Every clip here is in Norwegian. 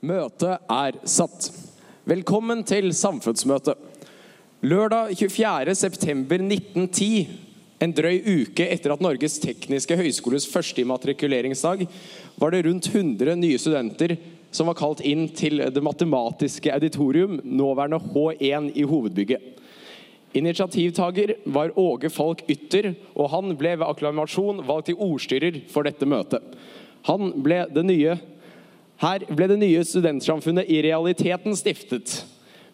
Møtet er satt. Velkommen til samfunnsmøtet. Lørdag 24.9.1910, en drøy uke etter at Norges tekniske høgskoles første immatrikuleringsdag, var det rundt 100 nye studenter som var kalt inn til Det matematiske auditorium, nåværende H1 i hovedbygget. Initiativtaker var Åge Falk Ytter, og han ble ved akklamasjon valgt til ordstyrer for dette møtet. Han ble det nye her ble det nye studentsamfunnet i realiteten stiftet,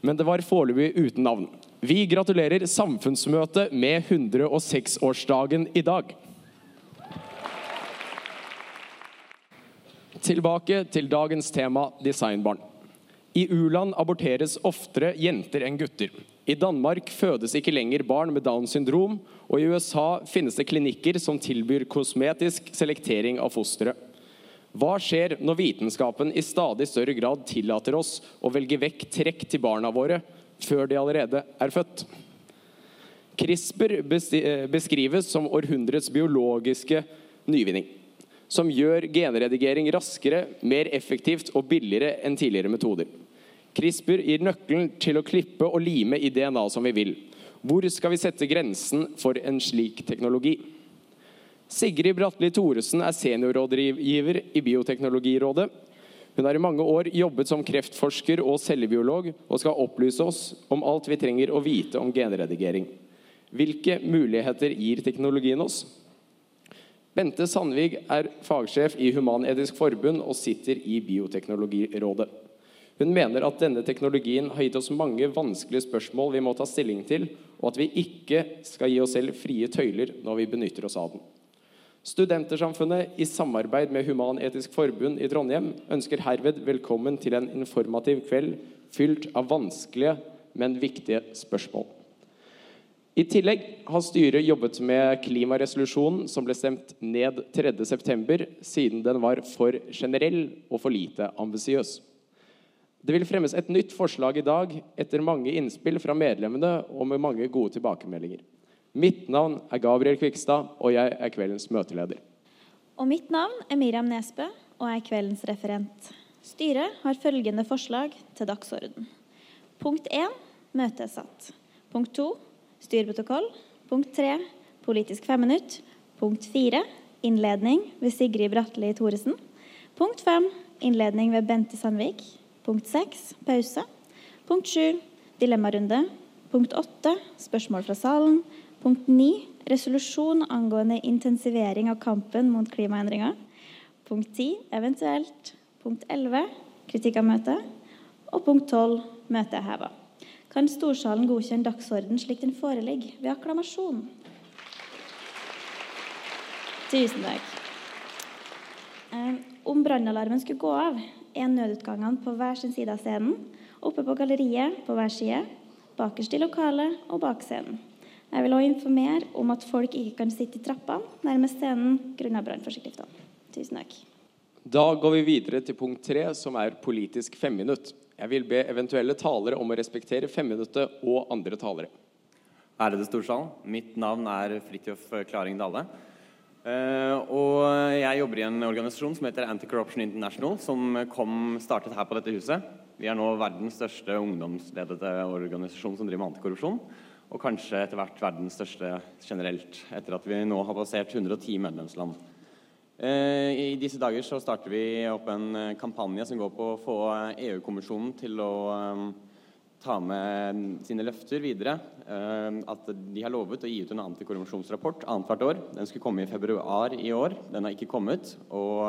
men det var foreløpig uten navn. Vi gratulerer samfunnsmøtet med 106-årsdagen i dag. Tilbake til dagens tema designbarn. I u-land aborteres oftere jenter enn gutter. I Danmark fødes ikke lenger barn med Downs syndrom, og i USA finnes det klinikker som tilbyr kosmetisk selektering av fosteret. Hva skjer når vitenskapen i stadig større grad tillater oss å velge vekk trekk til barna våre før de allerede er født? CRISPR beskrives som århundrets biologiske nyvinning, som gjør genredigering raskere, mer effektivt og billigere enn tidligere metoder. CRISPR gir nøkkelen til å klippe og lime i DNA som vi vil. Hvor skal vi sette grensen for en slik teknologi? Sigrid Bratli Thoresen er seniorrådgiver i Bioteknologirådet. Hun har i mange år jobbet som kreftforsker og cellebiolog, og skal opplyse oss om alt vi trenger å vite om genredigering. Hvilke muligheter gir teknologien oss? Bente Sandvig er fagsjef i Human-Etisk Forbund og sitter i Bioteknologirådet. Hun mener at denne teknologien har gitt oss mange vanskelige spørsmål vi må ta stilling til, og at vi ikke skal gi oss selv frie tøyler når vi benytter oss av den. Studentersamfunnet i samarbeid med Human-Etisk Forbund i Trondheim ønsker herved velkommen til en informativ kveld fylt av vanskelige, men viktige spørsmål. I tillegg har styret jobbet med klimaresolusjonen som ble stemt ned 3.9., siden den var for generell og for lite ambisiøs. Det vil fremmes et nytt forslag i dag etter mange innspill fra medlemmene og med mange gode tilbakemeldinger. Mitt navn er Gabriel Kvikstad, og jeg er kveldens møteleder. Og mitt navn er Miriam Nesbø, og jeg er kveldens referent. Styret har følgende forslag til dagsorden. Punkt 1 møtet er satt. Punkt 2 styrprotokoll. Punkt 3 politisk femminutt. Punkt 4 innledning ved Sigrid Bratli Thoresen. Punkt 5 innledning ved Bente Sandvik. Punkt 6 pause. Punkt 7 dilemmarunde. Punkt 8 spørsmål fra salen. Punkt 9. Resolusjon angående intensivering av kampen mot klimaendringer. Punkt 10. Eventuelt. Punkt 11. Kritikk av møtet. Og punkt 12. Møtet er heva. Kan storsalen godkjenne dagsorden slik den foreligger, ved akklamasjon? Tusen takk. Eh, om brannalarmen skulle gå av, er nødutgangene på hver sin side av scenen. Oppe på galleriet på hver side, bakerst i lokalet og bak scenen. Jeg vil også informere om at folk ikke kan sitte i trappene nærmest scenen grunnet brannforskriftene. Tusen takk. Da går vi videre til punkt tre, som er politisk femminutt. Jeg vil be eventuelle talere om å respektere femminuttet og andre talere. Ærede Storsalen. Mitt navn er Fridtjof Klaring Dale. Uh, og jeg jobber i en organisasjon som heter Anti-Corruption International, som kom, startet her på dette huset. Vi er nå verdens største ungdomsledede organisasjon som driver med antikorrupsjon. Og kanskje etter hvert verdens største generelt, etter at vi nå har passert 110 medlemsland. Eh, I disse dager så starter vi opp en eh, kampanje som går på å få EU-kommisjonen til å eh, ta med sine løfter videre. At de har lovet å gi ut en antikorrupsjonsrapport annethvert år. Den skulle komme i februar i år. Den har ikke kommet. Og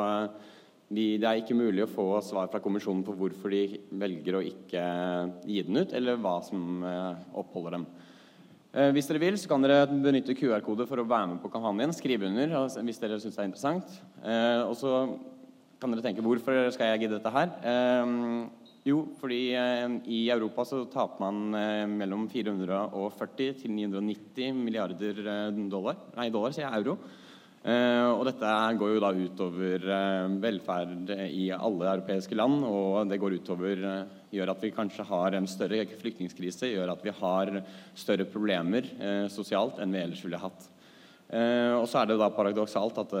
det er ikke mulig å få svar fra kommisjonen på hvorfor de velger å ikke gi den ut, eller hva som oppholder dem. Eh, hvis dere vil, så kan dere benytte QR-kode for å være med på kampanjen. Skrive under hvis dere syns det er interessant. Eh, og så kan dere tenke hvorfor skal jeg gidde dette her? Eh, jo, fordi i Europa så taper man mellom 440 til 990 milliarder dollar. Nei, dollar, sier jeg. Euro. Og dette går jo da utover velferd i alle europeiske land, og det går utover gjør at vi kanskje har en større flyktningkrise, gjør at vi har større problemer sosialt enn vi ellers ville hatt. og så er det da paradoksalt at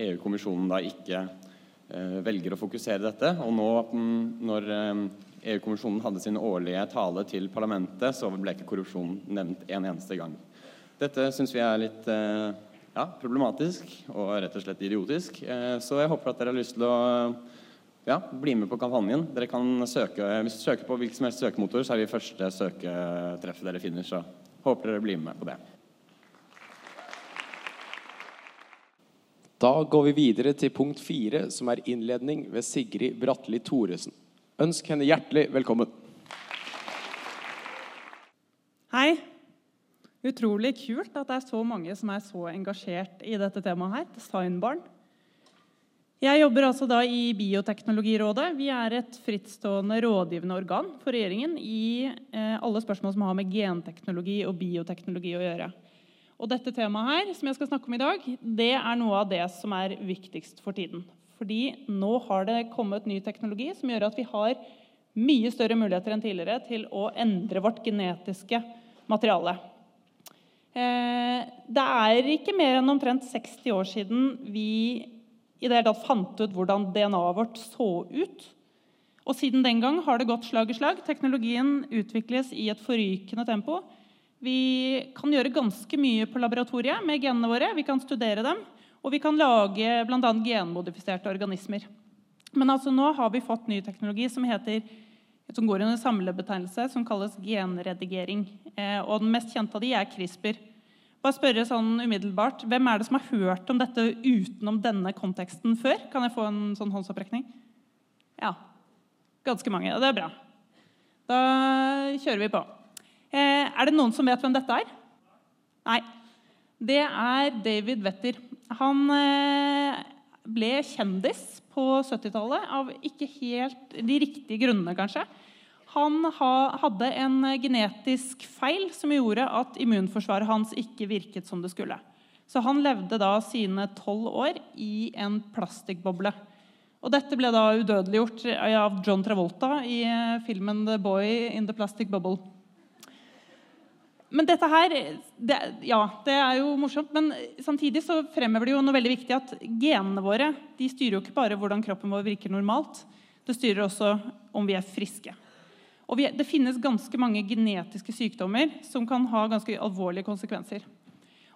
EU-kommisjonen da ikke eh, velger å fokusere dette. Og nå mm, når eh, EU-kommisjonen hadde sin årlige tale til parlamentet, så ble ikke korrupsjon nevnt en eneste gang. Dette syns vi er litt eh, ja, problematisk og rett og slett idiotisk. Eh, så jeg håper at dere har lyst til å ja, bli med på kampanjen. Dere kan søke, Hvis dere søker på hvilken som helst søkemotor, så er vi første søketreffet dere finner. Så håper dere blir med på det. Da går vi videre til punkt fire, som er innledning ved Sigrid Bratli Thoresen. Ønsk henne hjertelig velkommen. Hei. Utrolig kult at det er så mange som er så engasjert i dette temaet her. Designbarn. Jeg jobber altså da i Bioteknologirådet. Vi er et frittstående rådgivende organ for regjeringen i eh, alle spørsmål som har med genteknologi og bioteknologi å gjøre. Og dette temaet her, som jeg skal snakke om i dag, det er noe av det som er viktigst for tiden. Fordi nå har det kommet ny teknologi som gjør at vi har mye større muligheter enn tidligere til å endre vårt genetiske materiale. Eh, det er ikke mer enn omtrent 60 år siden vi i det hele tatt fant ut hvordan DNA-et vårt så ut. Og siden den gang har det gått slag i slag. Teknologien utvikles i et forrykende tempo. Vi kan gjøre ganske mye på laboratoriet med genene våre. Vi kan studere dem, og vi kan lage bl.a. genmodifiserte organismer. Men altså nå har vi fått ny teknologi som heter som går under samlebetegnelse som kalles genredigering. Eh, og Den mest kjente av de er CRISPR. Bare spørre sånn umiddelbart, Hvem er det som har hørt om dette utenom denne konteksten før? Kan jeg få en sånn håndsopprekning? Ja. Ganske mange. Det er bra. Da kjører vi på. Eh, er det noen som vet hvem dette er? Nei. Det er David Wetter. Han eh, ble kjendis på 70-tallet av ikke helt de riktige grunnene, kanskje. Han hadde en genetisk feil som gjorde at immunforsvaret hans ikke virket som det skulle. Så han levde da sine tolv år i en plastikkboble. Og dette ble da udødeliggjort av John Travolta i eh, filmen 'The Boy in the Plastic Bubble'. Men dette her det, Ja, det er jo morsomt, men samtidig så fremhever det jo noe veldig viktig at genene våre de styrer jo ikke bare hvordan kroppen vår virker normalt. Det styrer også om vi er friske. Og vi, det finnes ganske mange genetiske sykdommer som kan ha ganske alvorlige konsekvenser.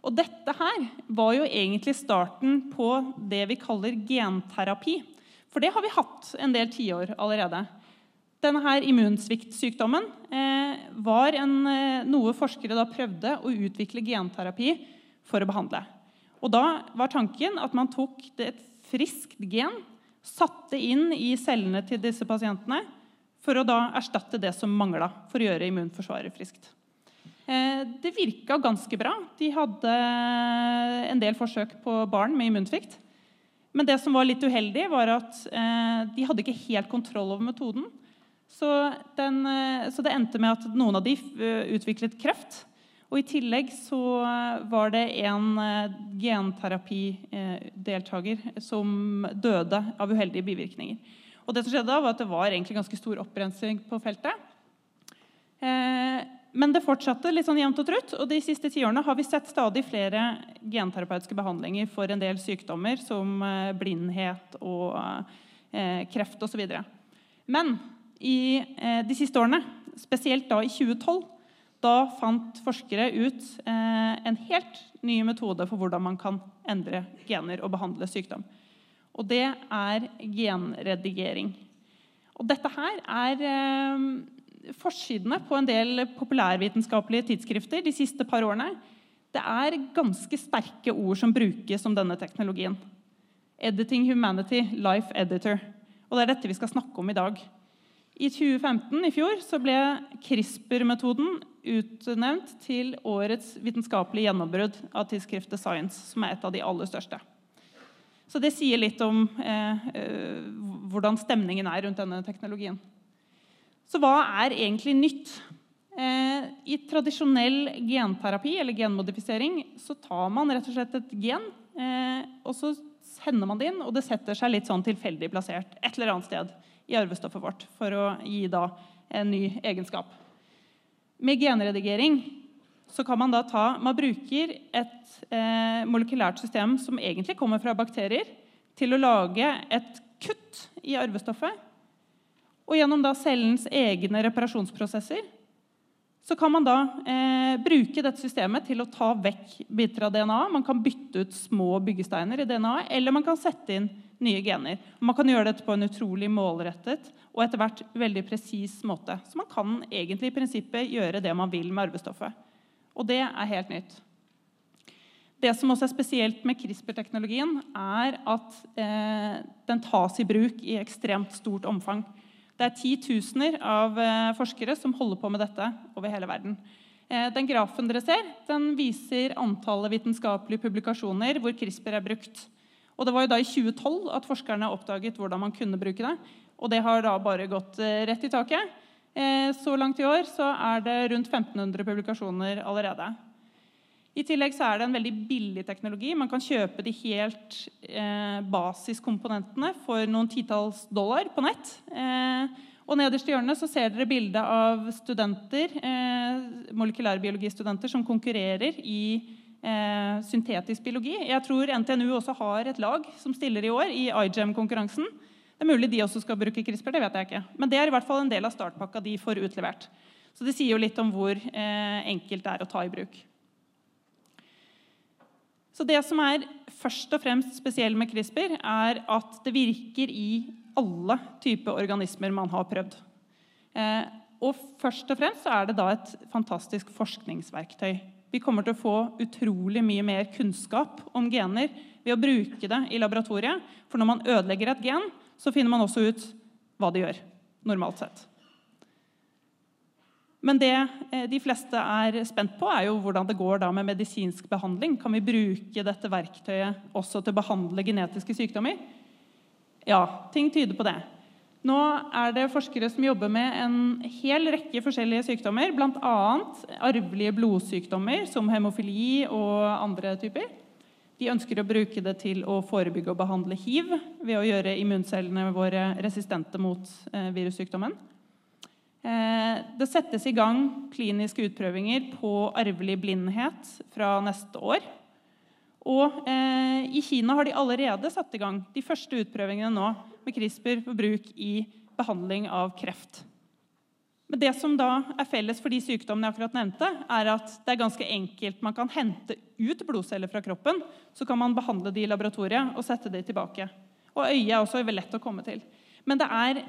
Og dette her var jo egentlig starten på det vi kaller genterapi. For det har vi hatt en del tiår allerede. Denne her immunsviktsykdommen eh, var en, eh, noe forskere da prøvde å utvikle genterapi for å behandle. Og da var tanken at man tok et friskt gen, satte inn i cellene til disse pasientene for å da erstatte det som mangla for å gjøre immunforsvaret friskt. Eh, det virka ganske bra. De hadde en del forsøk på barn med immunsvikt. Men det som var litt uheldig, var at eh, de hadde ikke helt kontroll over metoden. Så, den, eh, så, det endte med at noen av de utviklet kreft. Og I tillegg så var det en genterapideltaker som døde av uheldige bivirkninger. Og det som skjedde da, var at det var egentlig ganske stor opprensing på feltet. Eh, men det fortsatte litt sånn jevnt og trutt. Og de siste tiårene har vi sett stadig flere genterapeutiske behandlinger for en del sykdommer, som eh, blindhet og eh, kreft osv. Men i de siste årene, spesielt da i 2012, da fant forskere ut en helt ny metode for hvordan man kan endre gener og behandle sykdom. Og det er genredigering. Og dette her er eh, forsidene på en del populærvitenskapelige tidsskrifter de siste par årene. Det er ganske sterke ord som brukes om denne teknologien. Editing Humanity Life Editor. Og det er dette vi skal snakke om i dag. I 2015 i fjor, så ble CRISPR-metoden utnevnt til årets vitenskapelige gjennombrudd av tidsskriftet Science, som er et av de aller største. Så det sier litt om eh, eh, hvordan stemningen er rundt denne teknologien. Så hva er egentlig nytt? Eh, I tradisjonell genterapi eller genmodifisering så tar man rett og slett et gen, eh, og så sender man det inn, og det setter seg litt sånn tilfeldig plassert et eller annet sted i arvestoffet vårt for å gi da en ny egenskap. Med genredigering så kan man da ta Man bruker et eh, molekylært system som egentlig kommer fra bakterier, til å lage et kutt i arvestoffet. Og gjennom da cellens egne reparasjonsprosesser så kan man da eh, bruke dette systemet til å ta vekk biter av DNA. Man kan bytte ut små byggesteiner i DNA, eller man kan sette inn nye gener. Man kan gjøre dette på en utrolig målrettet og etter hvert veldig presis måte. Så man kan egentlig i prinsippet gjøre det man vil med arvestoffet. Og det er helt nytt. Det som også er spesielt med CRISPR-teknologien, er at eh, den tas i bruk i ekstremt stort omfang. Det er titusener av eh, forskere som holder på med dette over hele verden. Eh, den grafen dere ser, den viser antallet vitenskapelige publikasjoner hvor CRISPR er brukt. Og Det var jo da i 2012 at forskerne oppdaget hvordan man kunne bruke det. Og det har da bare gått eh, rett i taket. Så langt i år så er det rundt 1500 publikasjoner allerede. I tillegg så er det en veldig billig teknologi. Man kan kjøpe de helt eh, basiskomponentene for noen titalls dollar på nett. Eh, og Nederst i hjørnet så ser dere bilde av studenter, eh, molekylærbiologistudenter som konkurrerer i eh, syntetisk biologi. Jeg tror NTNU også har et lag som stiller i år i iGEM-konkurransen. Det er mulig de også skal bruke CRISPR, det vet jeg ikke. Men det er i hvert fall en del av startpakka de får utlevert. Så det sier jo litt om hvor eh, enkelt det er å ta i bruk. Så det som er først og fremst spesielt med CRISPR, er at det virker i alle typer organismer man har prøvd. Eh, og først og fremst er det da et fantastisk forskningsverktøy. Vi kommer til å få utrolig mye mer kunnskap om gener ved å bruke det i laboratoriet. For når man ødelegger et gen, så finner man også ut hva de gjør. normalt sett. Men det eh, de fleste er spent på, er jo hvordan det går med medisinsk behandling. Kan vi bruke dette verktøyet også til å behandle genetiske sykdommer? Ja, ting tyder på det. Nå er det forskere som jobber med en hel rekke forskjellige sykdommer, bl.a. arvelige blodsykdommer som hemofili og andre typer. De ønsker å bruke det til å forebygge og behandle hiv ved å gjøre immuncellene våre resistente mot eh, virussykdommen. Eh, det settes i gang kliniske utprøvinger på arvelig blindhet fra neste år. Og eh, I Kina har de allerede satt i gang de første utprøvingene nå med CRISPR for bruk i behandling av kreft. Men det som da er felles for de sykdommene jeg akkurat nevnte, er at det er ganske enkelt. Man kan hente ut blodceller fra kroppen, så kan man behandle de i laboratoriet og sette de tilbake. Og øyet er også lett å komme til. Men det er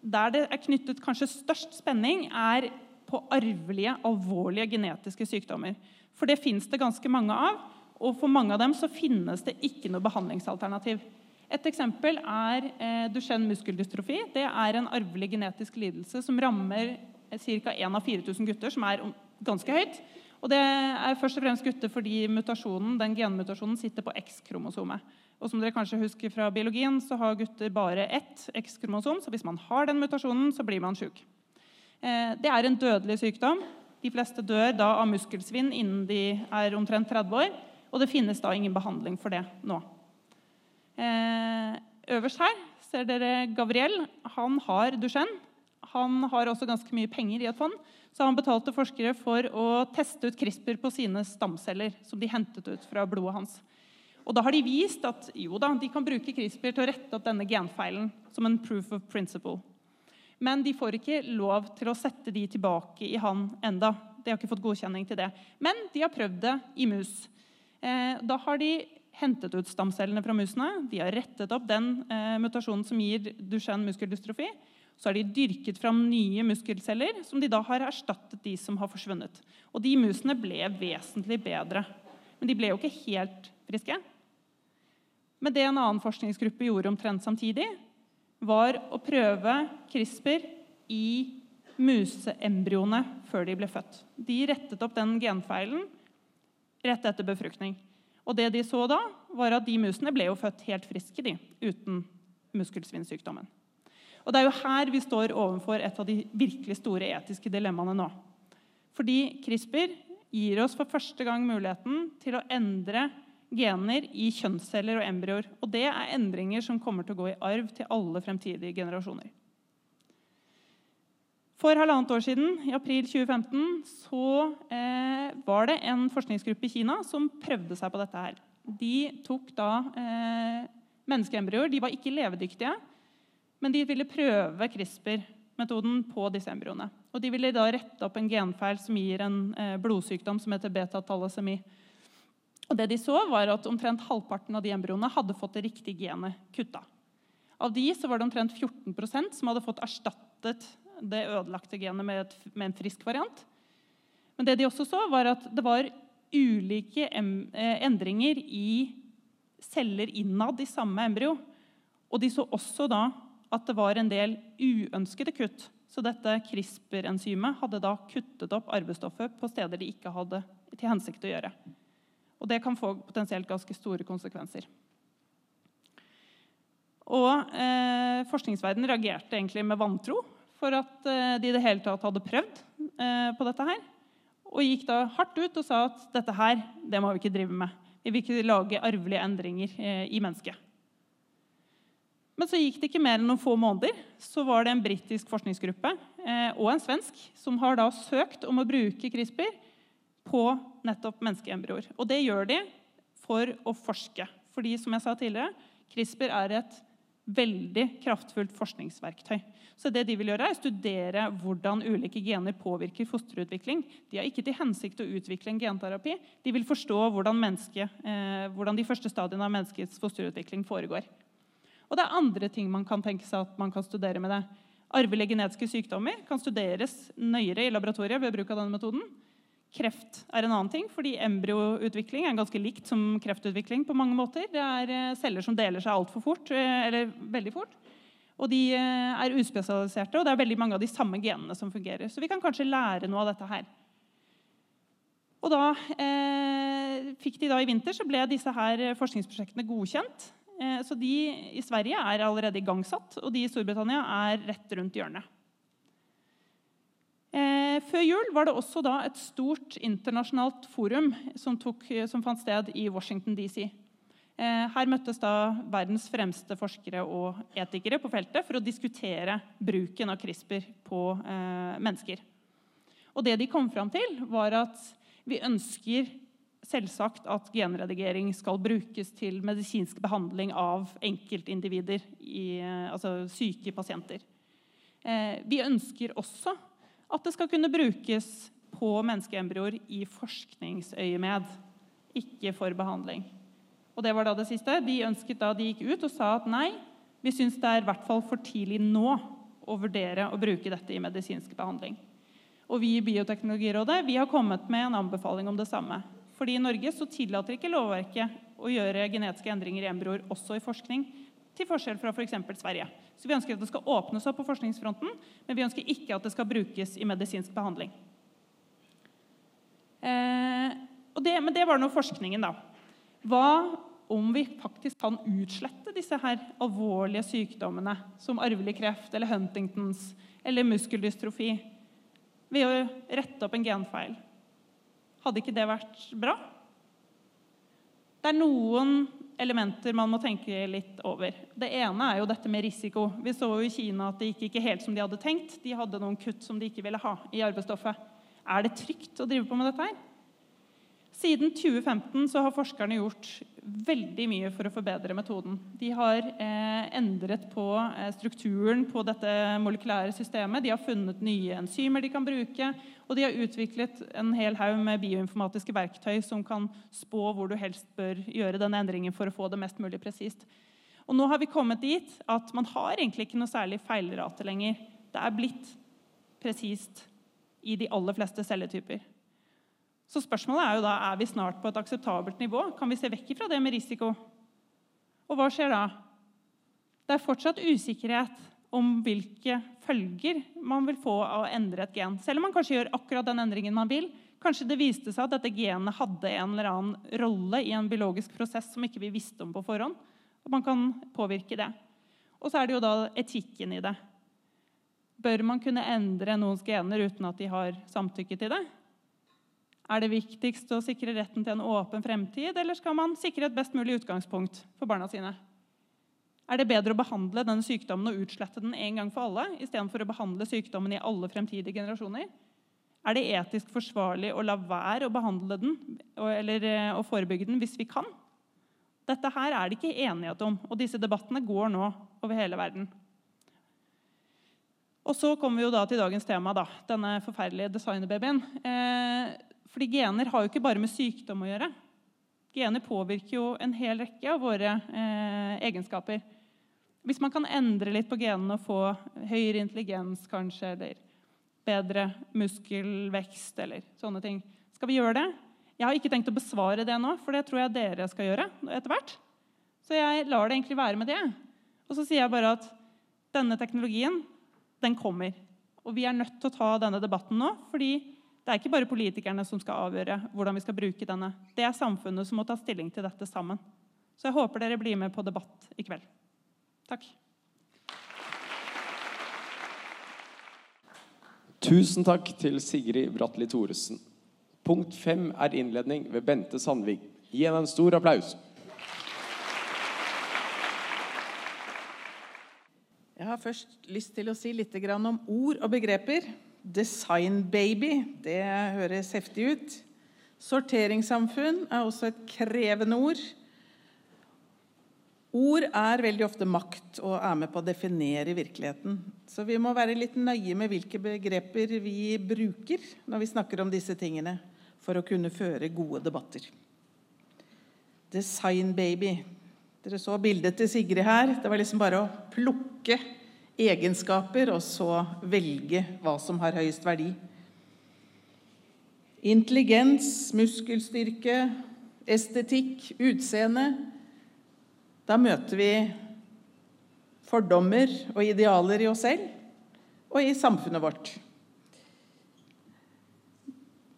der det er knyttet kanskje størst spenning, er på arvelige, alvorlige genetiske sykdommer. For det fins det ganske mange av, og for mange av dem så finnes det ikke noe behandlingsalternativ. Et eksempel er eh, Duchenne muskeldystrofi. Det er en arvelig genetisk lidelse som rammer ca. 1 av 4000 gutter, som er ganske høyt. Og det er først og fremst gutter fordi mutasjonen, den genmutasjonen sitter på X-kromosomet. Og som dere kanskje husker fra biologien, så har gutter bare ett X-kromosom. Så hvis man har den mutasjonen, så blir man sjuk. Eh, det er en dødelig sykdom. De fleste dør da av muskelsvinn innen de er omtrent 30 år. Og det finnes da ingen behandling for det nå. Eh, øverst her ser dere Gabriel. Han har Duchenne. Han har også ganske mye penger i et fond. Så han betalte forskere for å teste ut CRISPR på sine stamceller som de hentet ut fra blodet hans. Og da har de vist at jo da, de kan bruke CRISPR til å rette opp denne genfeilen som en proof of principle. Men de får ikke lov til å sette de tilbake i han enda. De har ikke fått godkjenning til det. Men de har prøvd det i mus. Eh, da har de hentet ut stamcellene fra musene. De har rettet opp den eh, mutasjonen som gir Duchenne muskeldystrofi. Så har de dyrket fram nye muskelceller, som de da har erstattet de som har forsvunnet. Og de musene ble vesentlig bedre. Men de ble jo ikke helt friske. Men det en annen forskningsgruppe gjorde omtrent samtidig, var å prøve CRISPR i museembryoene før de ble født. De rettet opp den genfeilen rett etter befruktning. Og det de så da, var at de musene ble jo født helt friske de, uten muskelsvinnsykdommen. Og Det er jo her vi står overfor et av de virkelig store etiske dilemmaene nå. Fordi CRISPR gir oss for første gang muligheten til å endre gener i kjønnsceller og embryoer. Og det er endringer som kommer til å gå i arv til alle fremtidige generasjoner. For halvannet år siden, i april 2015, så eh, var det en forskningsgruppe i Kina som prøvde seg på dette her. De tok da eh, menneskeembryoer. De var ikke levedyktige, Men de ville prøve CRISPR-metoden på disse embryoene. Og de ville da rette opp en genfeil som gir en eh, blodsykdom som heter beta-thalassemi. Og det de så var at Omtrent halvparten av de embryoene hadde fått det riktige genet kutta. Av de så var det omtrent 14% som hadde fått erstattet det ødelagte genet med, et, med en frisk variant. Men det de også så, var at det var ulike eh, endringer i celler innad i samme embryo. Og de så også da at det var en del uønskede kutt. Så dette CRISPR-enzymet hadde da kuttet opp arvestoffet på steder de ikke hadde til hensikt å gjøre. Og det kan få potensielt ganske store konsekvenser. Og eh, Forskningsverdenen reagerte egentlig med vantro for at eh, de i det hele tatt hadde prøvd eh, på dette her. Og gikk da hardt ut og sa at dette her, det må vi ikke drive med. Vi vil ikke lage arvelige endringer eh, i mennesket. Men så gikk det ikke mer enn noen få måneder, så var det en britisk forskningsgruppe og en svensk som har da søkt om å bruke CRISPR på nettopp menneskeembryoer. Og det gjør de for å forske. Fordi som jeg sa tidligere, CRISPR er et veldig kraftfullt forskningsverktøy. Så det De vil gjøre er studere hvordan ulike gener påvirker fosterutvikling. De har ikke til hensikt å utvikle en genterapi. De vil forstå hvordan, eh, hvordan de første stadiene av menneskets fosterutvikling foregår. Og det er andre ting man kan tenke seg at man kan studere med det. Arvelige genetiske sykdommer kan studeres nøyere i laboratoriet ved bruk av denne metoden. Kreft er en annen ting, fordi embryoutvikling er ganske likt som kreftutvikling. på mange måter. Det er eh, celler som deler seg altfor fort, eh, eller veldig fort. Og de eh, er uspesialiserte, og det er veldig mange av de samme genene som fungerer. Så vi kan kanskje lære noe av dette her. Og da eh, fikk de da I vinter så ble disse her forskningsprosjektene godkjent. Eh, så de i Sverige er allerede igangsatt, og de i Storbritannia er rett rundt hjørnet. Eh, før jul var det også et stort internasjonalt forum som, tok, som fant sted i Washington DC. Eh, her møttes da verdens fremste forskere og etikere på feltet for å diskutere bruken av CRISPR på eh, mennesker. Og det de kom fram til, var at vi ønsker selvsagt at genredigering skal brukes til medisinsk behandling av enkeltindivider, i, eh, altså syke pasienter. Eh, vi ønsker også at det skal kunne brukes på menneskeembryoer i forskningsøyemed, ikke for behandling. Og det var da det siste. De ønsket da, de gikk ut og sa at nei, vi syns det er i hvert fall for tidlig nå å vurdere å bruke dette i medisinsk behandling. Og vi i Bioteknologirådet vi har kommet med en anbefaling om det samme. Fordi I Norge så tillater ikke lovverket å gjøre genetiske endringer i embryoer også i forskning, til forskjell fra f.eks. For Sverige. Så Vi ønsker at det skal åpnes opp på forskningsfronten, men vi ønsker ikke at det skal brukes i medisinsk behandling. Eh, det, men det var nå forskningen, da. Hva om vi faktisk kan utslette disse her alvorlige sykdommene som arvelig kreft eller Huntingtons eller muskeldystrofi ved å rette opp en genfeil? Hadde ikke det vært bra? Det er noen elementer man må tenke litt over. Det ene er jo dette med risiko. Vi så jo i Kina at det gikk ikke helt som de hadde tenkt. De hadde noen kutt som de ikke ville ha i arbeidsstoffet. Er det trygt å drive på med dette her? Siden 2015 så har forskerne gjort veldig mye for å forbedre metoden. De har eh, endret på eh, strukturen på dette molekylære systemet. De har funnet nye enzymer de kan bruke. Og de har utviklet en hel haug med bioinformatiske verktøy som kan spå hvor du helst bør gjøre denne endringen for å få det mest mulig presist. Og nå har vi kommet dit at man har egentlig ikke noe særlig feilrate lenger. Det er blitt presist i de aller fleste celletyper. Så spørsmålet er jo da er vi snart på et akseptabelt nivå. Kan vi se vekk fra det med risiko? Og hva skjer da? Det er fortsatt usikkerhet om hvilke følger man vil få av å endre et gen. Selv om man kanskje gjør akkurat den endringen man vil. Kanskje det viste seg at dette genet hadde en eller annen rolle i en biologisk prosess som ikke vi visste om på forhånd. Og man kan påvirke det. Og så er det jo da etikken i det. Bør man kunne endre noens gener uten at de har samtykke til det? Er det viktigst å sikre retten til en åpen fremtid, eller skal man sikre et best mulig utgangspunkt for barna sine? Er det bedre å behandle denne sykdommen og utslette den en gang for alle, istedenfor å behandle sykdommen i alle fremtidige generasjoner? Er det etisk forsvarlig å la være å behandle den eller eh, å forebygge den hvis vi kan? Dette her er det ikke enighet om, og disse debattene går nå over hele verden. Og så kommer vi jo da til dagens tema, da, denne forferdelige designerbabyen. Eh, fordi gener har jo ikke bare med sykdom å gjøre. Gener påvirker jo en hel rekke av våre eh, egenskaper. Hvis man kan endre litt på genene og få høyere intelligens kanskje, eller bedre muskelvekst eller sånne ting, skal vi gjøre det? Jeg har ikke tenkt å besvare det nå, for det tror jeg dere skal gjøre etter hvert. Så jeg lar det egentlig være med det. Og så sier jeg bare at denne teknologien, den kommer. Og vi er nødt til å ta denne debatten nå, fordi det er ikke bare politikerne som skal avgjøre hvordan vi skal bruke denne. Det er samfunnet som må ta stilling til dette sammen. Så jeg håper dere blir med på debatt i kveld. Takk. Tusen takk til Sigrid Bratli Thoresen. Punkt fem er innledning ved Bente Sandvig. Gi henne en stor applaus. Jeg har først lyst til å si litt om ord og begreper. Designbaby, det høres heftig ut. Sorteringssamfunn er også et krevende ord. Ord er veldig ofte makt og er med på å definere virkeligheten. Så vi må være litt nøye med hvilke begreper vi bruker når vi snakker om disse tingene, for å kunne føre gode debatter. Designbaby. Dere så bildet til Sigrid her. Det var liksom bare å plukke egenskaper og så velge hva som har høyest verdi. Intelligens, muskelstyrke, estetikk, utseende da møter vi fordommer og idealer i oss selv og i samfunnet vårt.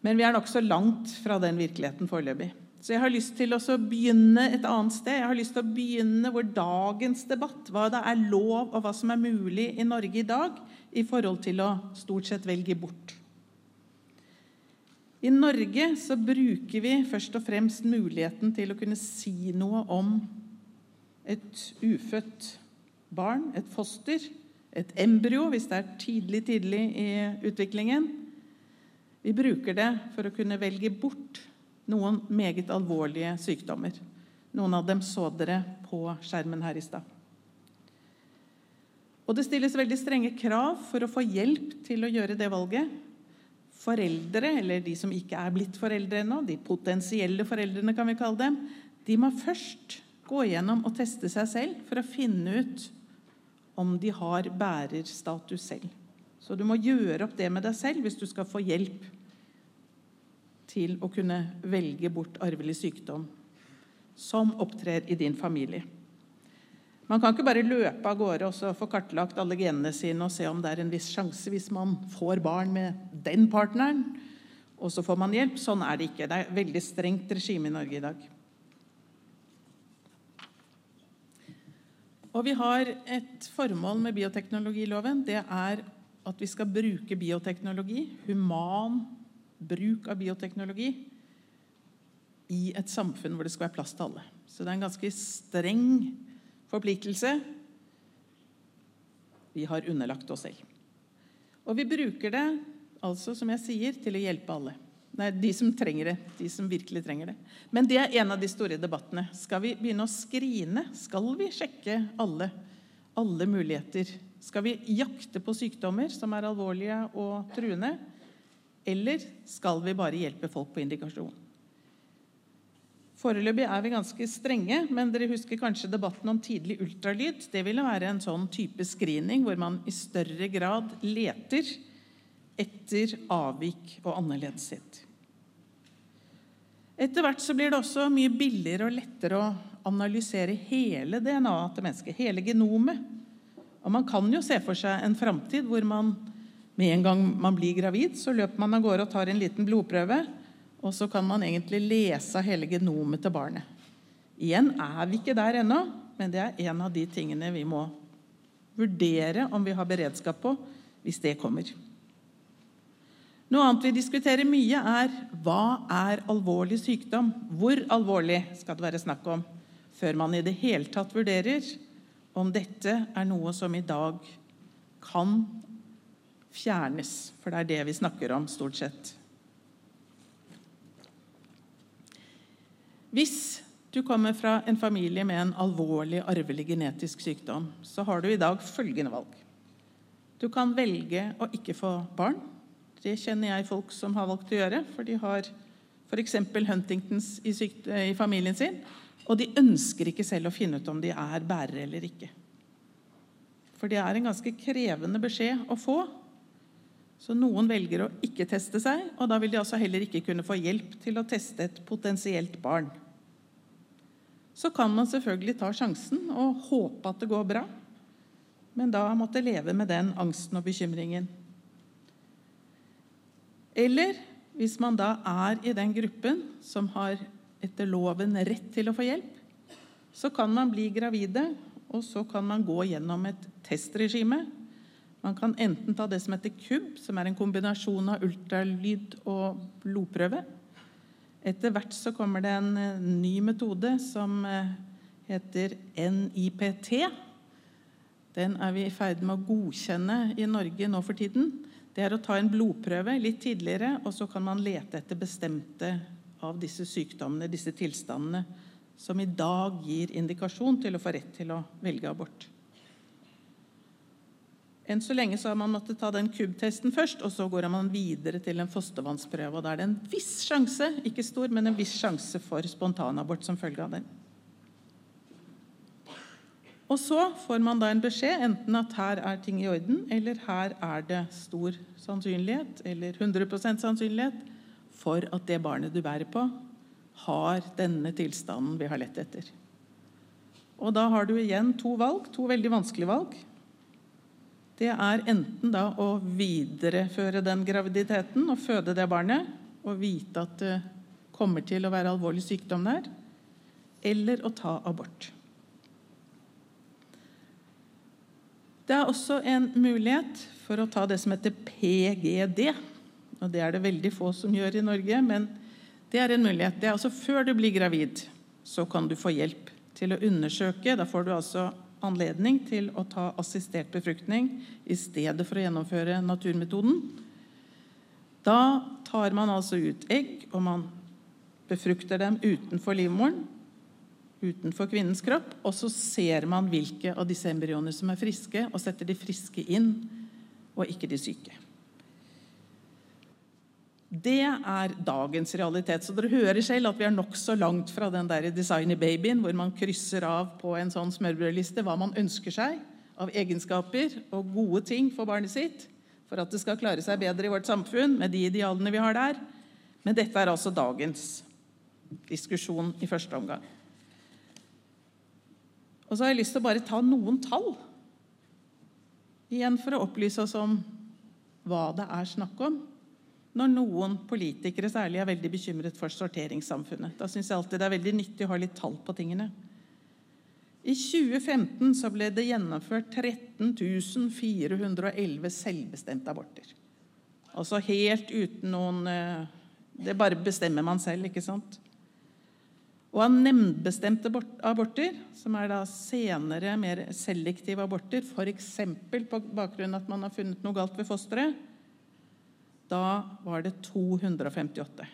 Men vi er nokså langt fra den virkeligheten foreløpig. Så jeg har lyst til å begynne et annet sted. Jeg har lyst til å begynne hvor dagens debatt, hva det er lov og hva som er mulig i Norge i dag i forhold til å stort sett velge bort. I Norge så bruker vi først og fremst muligheten til å kunne si noe om et ufødt barn, et foster, et embryo hvis det er tidlig, tidlig i utviklingen. Vi bruker det for å kunne velge bort noen meget alvorlige sykdommer. Noen av dem så dere på skjermen her i stad. Og det stilles veldig strenge krav for å få hjelp til å gjøre det valget. Foreldre, eller de som ikke er blitt foreldre ennå, de potensielle foreldrene, kan vi kalle dem, de må først gå gjennom og teste seg selv for å finne ut om de har bærerstatus selv. Så du må gjøre opp det med deg selv hvis du skal få hjelp til å kunne velge bort arvelig sykdom som opptrer i din familie. Man kan ikke bare løpe av gårde og få kartlagt alle genene sine og se om det er en viss sjanse hvis man får barn med den partneren, og så får man hjelp. Sånn er det ikke. Det er et veldig strengt regime i Norge i dag. Og vi har et formål med bioteknologiloven. Det er at vi skal bruke bioteknologi, human bruk av bioteknologi, i et samfunn hvor det skal være plass til alle. Så det er en ganske streng forpliktelse vi har underlagt oss selv. Og vi bruker det altså, som jeg sier, til å hjelpe alle. Nei, de som trenger det. De som virkelig trenger det. Men det er en av de store debattene. Skal vi begynne å skrine? Skal vi sjekke alle, alle muligheter? Skal vi jakte på sykdommer som er alvorlige og truende? Eller skal vi bare hjelpe folk på indikasjon? Foreløpig er vi ganske strenge, men dere husker kanskje debatten om tidlig ultralyd. Det ville være en sånn type screening hvor man i større grad leter etter avvik og annerledeshet. Etter hvert så blir det også mye billigere og lettere å analysere hele DNA-et til mennesket, hele genomet. Og Man kan jo se for seg en framtid hvor man med en gang man blir gravid, så løper man av gårde og tar en liten blodprøve, og så kan man egentlig lese hele genomet til barnet. Igjen er vi ikke der ennå, men det er en av de tingene vi må vurdere om vi har beredskap på hvis det kommer. Noe annet vi diskuterer mye, er hva er alvorlig sykdom? Hvor alvorlig skal det være snakk om før man i det hele tatt vurderer om dette er noe som i dag kan fjernes? For det er det vi snakker om, stort sett. Hvis du kommer fra en familie med en alvorlig arvelig genetisk sykdom, så har du i dag følgende valg. Du kan velge å ikke få barn. Det kjenner jeg folk som har valgt å gjøre, for de har f.eks. Huntingtons i, i familien sin, og de ønsker ikke selv å finne ut om de er bærere eller ikke. For det er en ganske krevende beskjed å få. Så noen velger å ikke teste seg, og da vil de altså heller ikke kunne få hjelp til å teste et potensielt barn. Så kan man selvfølgelig ta sjansen og håpe at det går bra, men da måtte leve med den angsten og bekymringen. Eller hvis man da er i den gruppen som har etter loven rett til å få hjelp, så kan man bli gravide, og så kan man gå gjennom et testregime. Man kan enten ta det som heter KUB, som er en kombinasjon av ultralyd og blodprøve. Etter hvert så kommer det en eh, ny metode som eh, heter NIPT. Den er vi i ferd med å godkjenne i Norge nå for tiden. Det er å ta en blodprøve litt tidligere, og så kan man lete etter bestemte av disse sykdommene, disse tilstandene, som i dag gir indikasjon til å få rett til å velge abort. Enn så lenge så har man måttet ta den KUB-testen først, og så går man videre til en fostervannsprøve. og Da er det en viss sjanse ikke stor, men en viss sjanse for spontanabort som følge av den. Og så får man da en beskjed enten at her er ting i orden, eller her er det stor sannsynlighet, eller 100% sannsynlighet, for at det barnet du bærer på, har denne tilstanden vi har lett etter. Og da har du igjen to valg, to veldig vanskelige valg. Det er enten da å videreføre den graviditeten og føde det barnet og vite at det kommer til å være alvorlig sykdom der, eller å ta abort. Det er også en mulighet for å ta det som heter PGD. og Det er det veldig få som gjør i Norge, men det er en mulighet. Det er altså Før du blir gravid, så kan du få hjelp til å undersøke. Da får du altså anledning til å ta assistert befruktning i stedet for å gjennomføre naturmetoden. Da tar man altså ut egg, og man befrukter dem utenfor livmoren utenfor kvinnens kropp, og så ser man hvilke av disse embryoene som er friske, og setter de friske inn, og ikke de syke. Det er dagens realitet. Så dere hører selv at vi er nokså langt fra den der designer babyen hvor man krysser av på en sånn smørbrødliste hva man ønsker seg av egenskaper og gode ting for barnet sitt for at det skal klare seg bedre i vårt samfunn med de idealene vi har der. Men dette er altså dagens diskusjon i første omgang. Og så har jeg lyst til å bare ta noen tall. Igjen for å opplyse oss om hva det er snakk om når noen politikere særlig er veldig bekymret for sorteringssamfunnet. Da syns jeg alltid det er veldig nyttig å ha litt tall på tingene. I 2015 så ble det gjennomført 13 411 selvbestemte aborter. Altså helt uten noen eh, Det bare bestemmer man selv, ikke sant? Og av nemndbestemte aborter, som er da senere mer selektive aborter, f.eks. på bakgrunn av at man har funnet noe galt ved fosteret, da var det 258.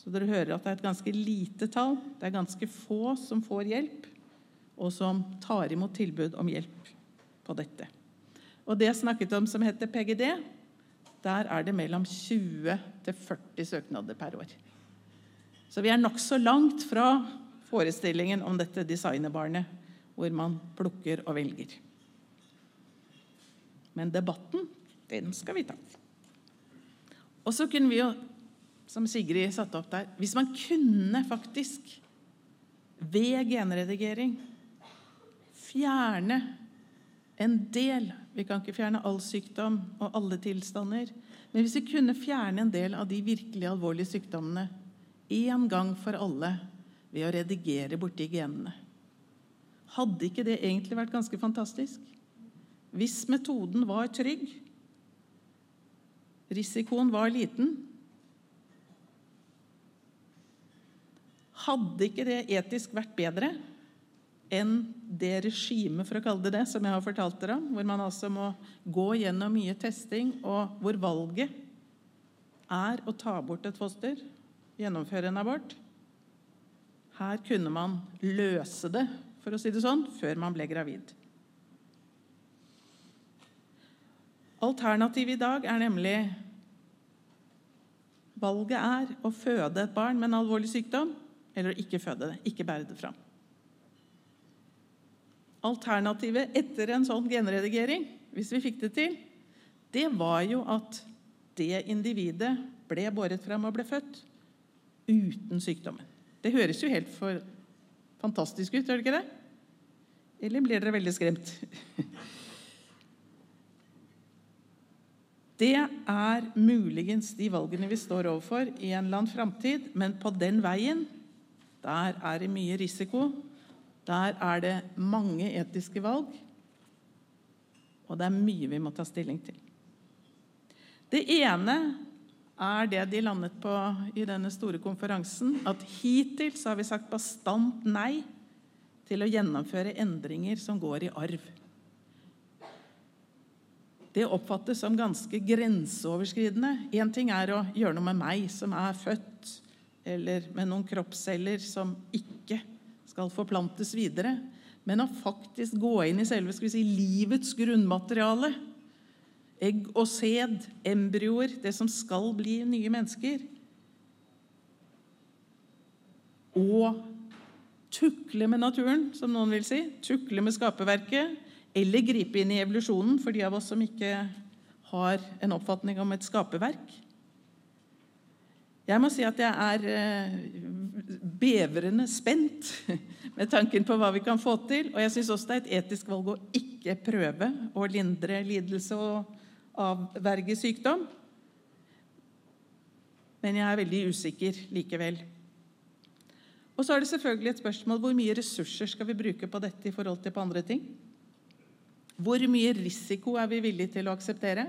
Så dere hører at det er et ganske lite tall. Det er ganske få som får hjelp, og som tar imot tilbud om hjelp på dette. Og det jeg snakket om som heter PGD, der er det mellom 20 til 40 søknader per år. Så vi er nokså langt fra forestillingen om dette designerbarnet, hvor man plukker og velger. Men debatten, den skal vi ta. Og så kunne vi jo, som Sigrid satte opp der Hvis man kunne faktisk ved genredigering fjerne en del Vi kan ikke fjerne all sykdom og alle tilstander. Men hvis vi kunne fjerne en del av de virkelig alvorlige sykdommene en gang for alle ved å redigere borti genene. Hadde ikke det egentlig vært ganske fantastisk? Hvis metoden var trygg, risikoen var liten Hadde ikke det etisk vært bedre enn det regimet for å kalle det det, som jeg har fortalt dere om, hvor man altså må gå gjennom mye testing, og hvor valget er å ta bort et foster gjennomføre en abort. Her kunne man løse det, for å si det sånn, før man ble gravid. Alternativet i dag er nemlig Valget er å føde et barn med en alvorlig sykdom eller å ikke føde det, ikke bære det fram. Alternativet etter en sånn genredigering, hvis vi fikk det til, det var jo at det individet ble båret fram og ble født uten sykdommen. Det høres jo helt for fantastisk ut, gjør det ikke det? Eller blir dere veldig skremt? Det er muligens de valgene vi står overfor i en eller annen framtid, men på den veien, der er det mye risiko. Der er det mange etiske valg, og det er mye vi må ta stilling til. Det ene er det de landet på i denne store konferansen, at hittil har vi sagt bastant nei til å gjennomføre endringer som går i arv. Det oppfattes som ganske grenseoverskridende. Én ting er å gjøre noe med meg som er født, eller med noen kroppsceller som ikke skal forplantes videre. Men å faktisk gå inn i selve skal vi si, livets grunnmateriale. Egg og sæd, embryoer, det som skal bli nye mennesker. Og tukle med naturen, som noen vil si. Tukle med skaperverket. Eller gripe inn i evolusjonen for de av oss som ikke har en oppfatning om et skaperverk. Jeg må si at jeg er eh, bevrende spent med tanken på hva vi kan få til. Og jeg syns også det er et etisk valg å ikke prøve å lindre lidelse og avverge sykdom. Men jeg er veldig usikker likevel. Og så er det selvfølgelig et spørsmål hvor mye ressurser skal vi bruke på dette i forhold til på andre ting. Hvor mye risiko er vi villige til å akseptere?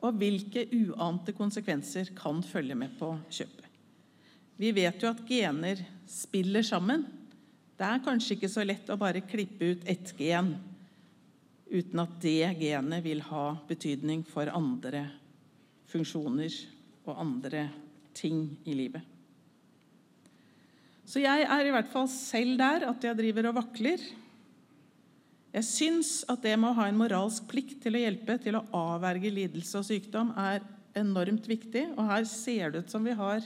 Og hvilke uante konsekvenser kan følge med på kjøpet? Vi vet jo at gener spiller sammen. Det er kanskje ikke så lett å bare klippe ut ett gen uten at det genet vil ha betydning for andre funksjoner og andre ting i livet. Så jeg er i hvert fall selv der at jeg driver og vakler. Jeg syns at det med å ha en moralsk plikt til å hjelpe til å avverge lidelse og sykdom er enormt viktig. Og her ser det ut som vi har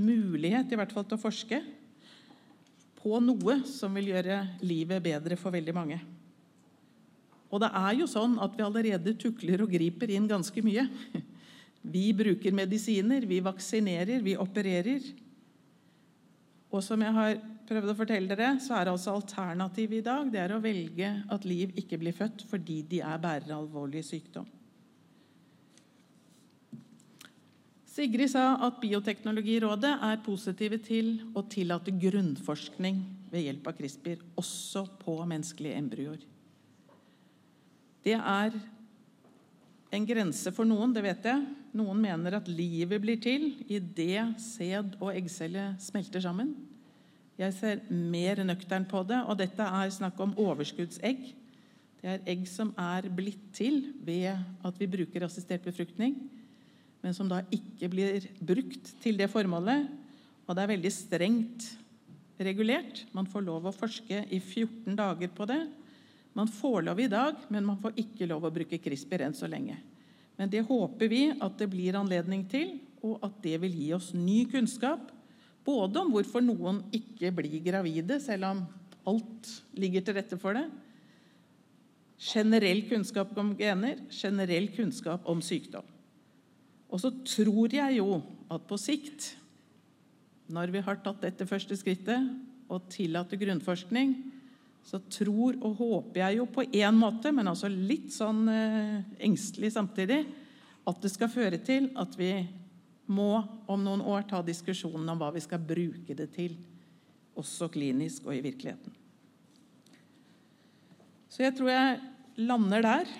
mulighet i hvert fall til å forske på noe som vil gjøre livet bedre for veldig mange. Og det er jo sånn at vi allerede tukler og griper inn ganske mye. Vi bruker medisiner, vi vaksinerer, vi opererer. Og som jeg har prøvd å fortelle dere, så er altså alternativet i dag det er å velge at liv ikke blir født fordi de er bærere av alvorlig sykdom. Sigrid sa at Bioteknologirådet er positive til å tillate grunnforskning ved hjelp av CRISPR også på menneskelige embryoer. Det er en grense for noen, det vet jeg. Noen mener at livet blir til idet sæd og eggcelle smelter sammen. Jeg ser mer nøktern på det, og dette er snakk om overskuddsegg. Det er egg som er blitt til ved at vi bruker assistert befruktning, men som da ikke blir brukt til det formålet. Og det er veldig strengt regulert. Man får lov å forske i 14 dager på det. Man får lov i dag, men man får ikke lov å bruke CRISPR enn så lenge. Men det håper vi at det blir anledning til, og at det vil gi oss ny kunnskap. Både om hvorfor noen ikke blir gravide, selv om alt ligger til rette for det. Generell kunnskap om gener, generell kunnskap om sykdom. Og så tror jeg jo at på sikt, når vi har tatt dette første skrittet og tillater grunnforskning, så tror og håper jeg jo på én måte, men altså litt sånn eh, engstelig samtidig, at det skal føre til at vi må om noen år ta diskusjonen om hva vi skal bruke det til, også klinisk og i virkeligheten. Så jeg tror jeg lander der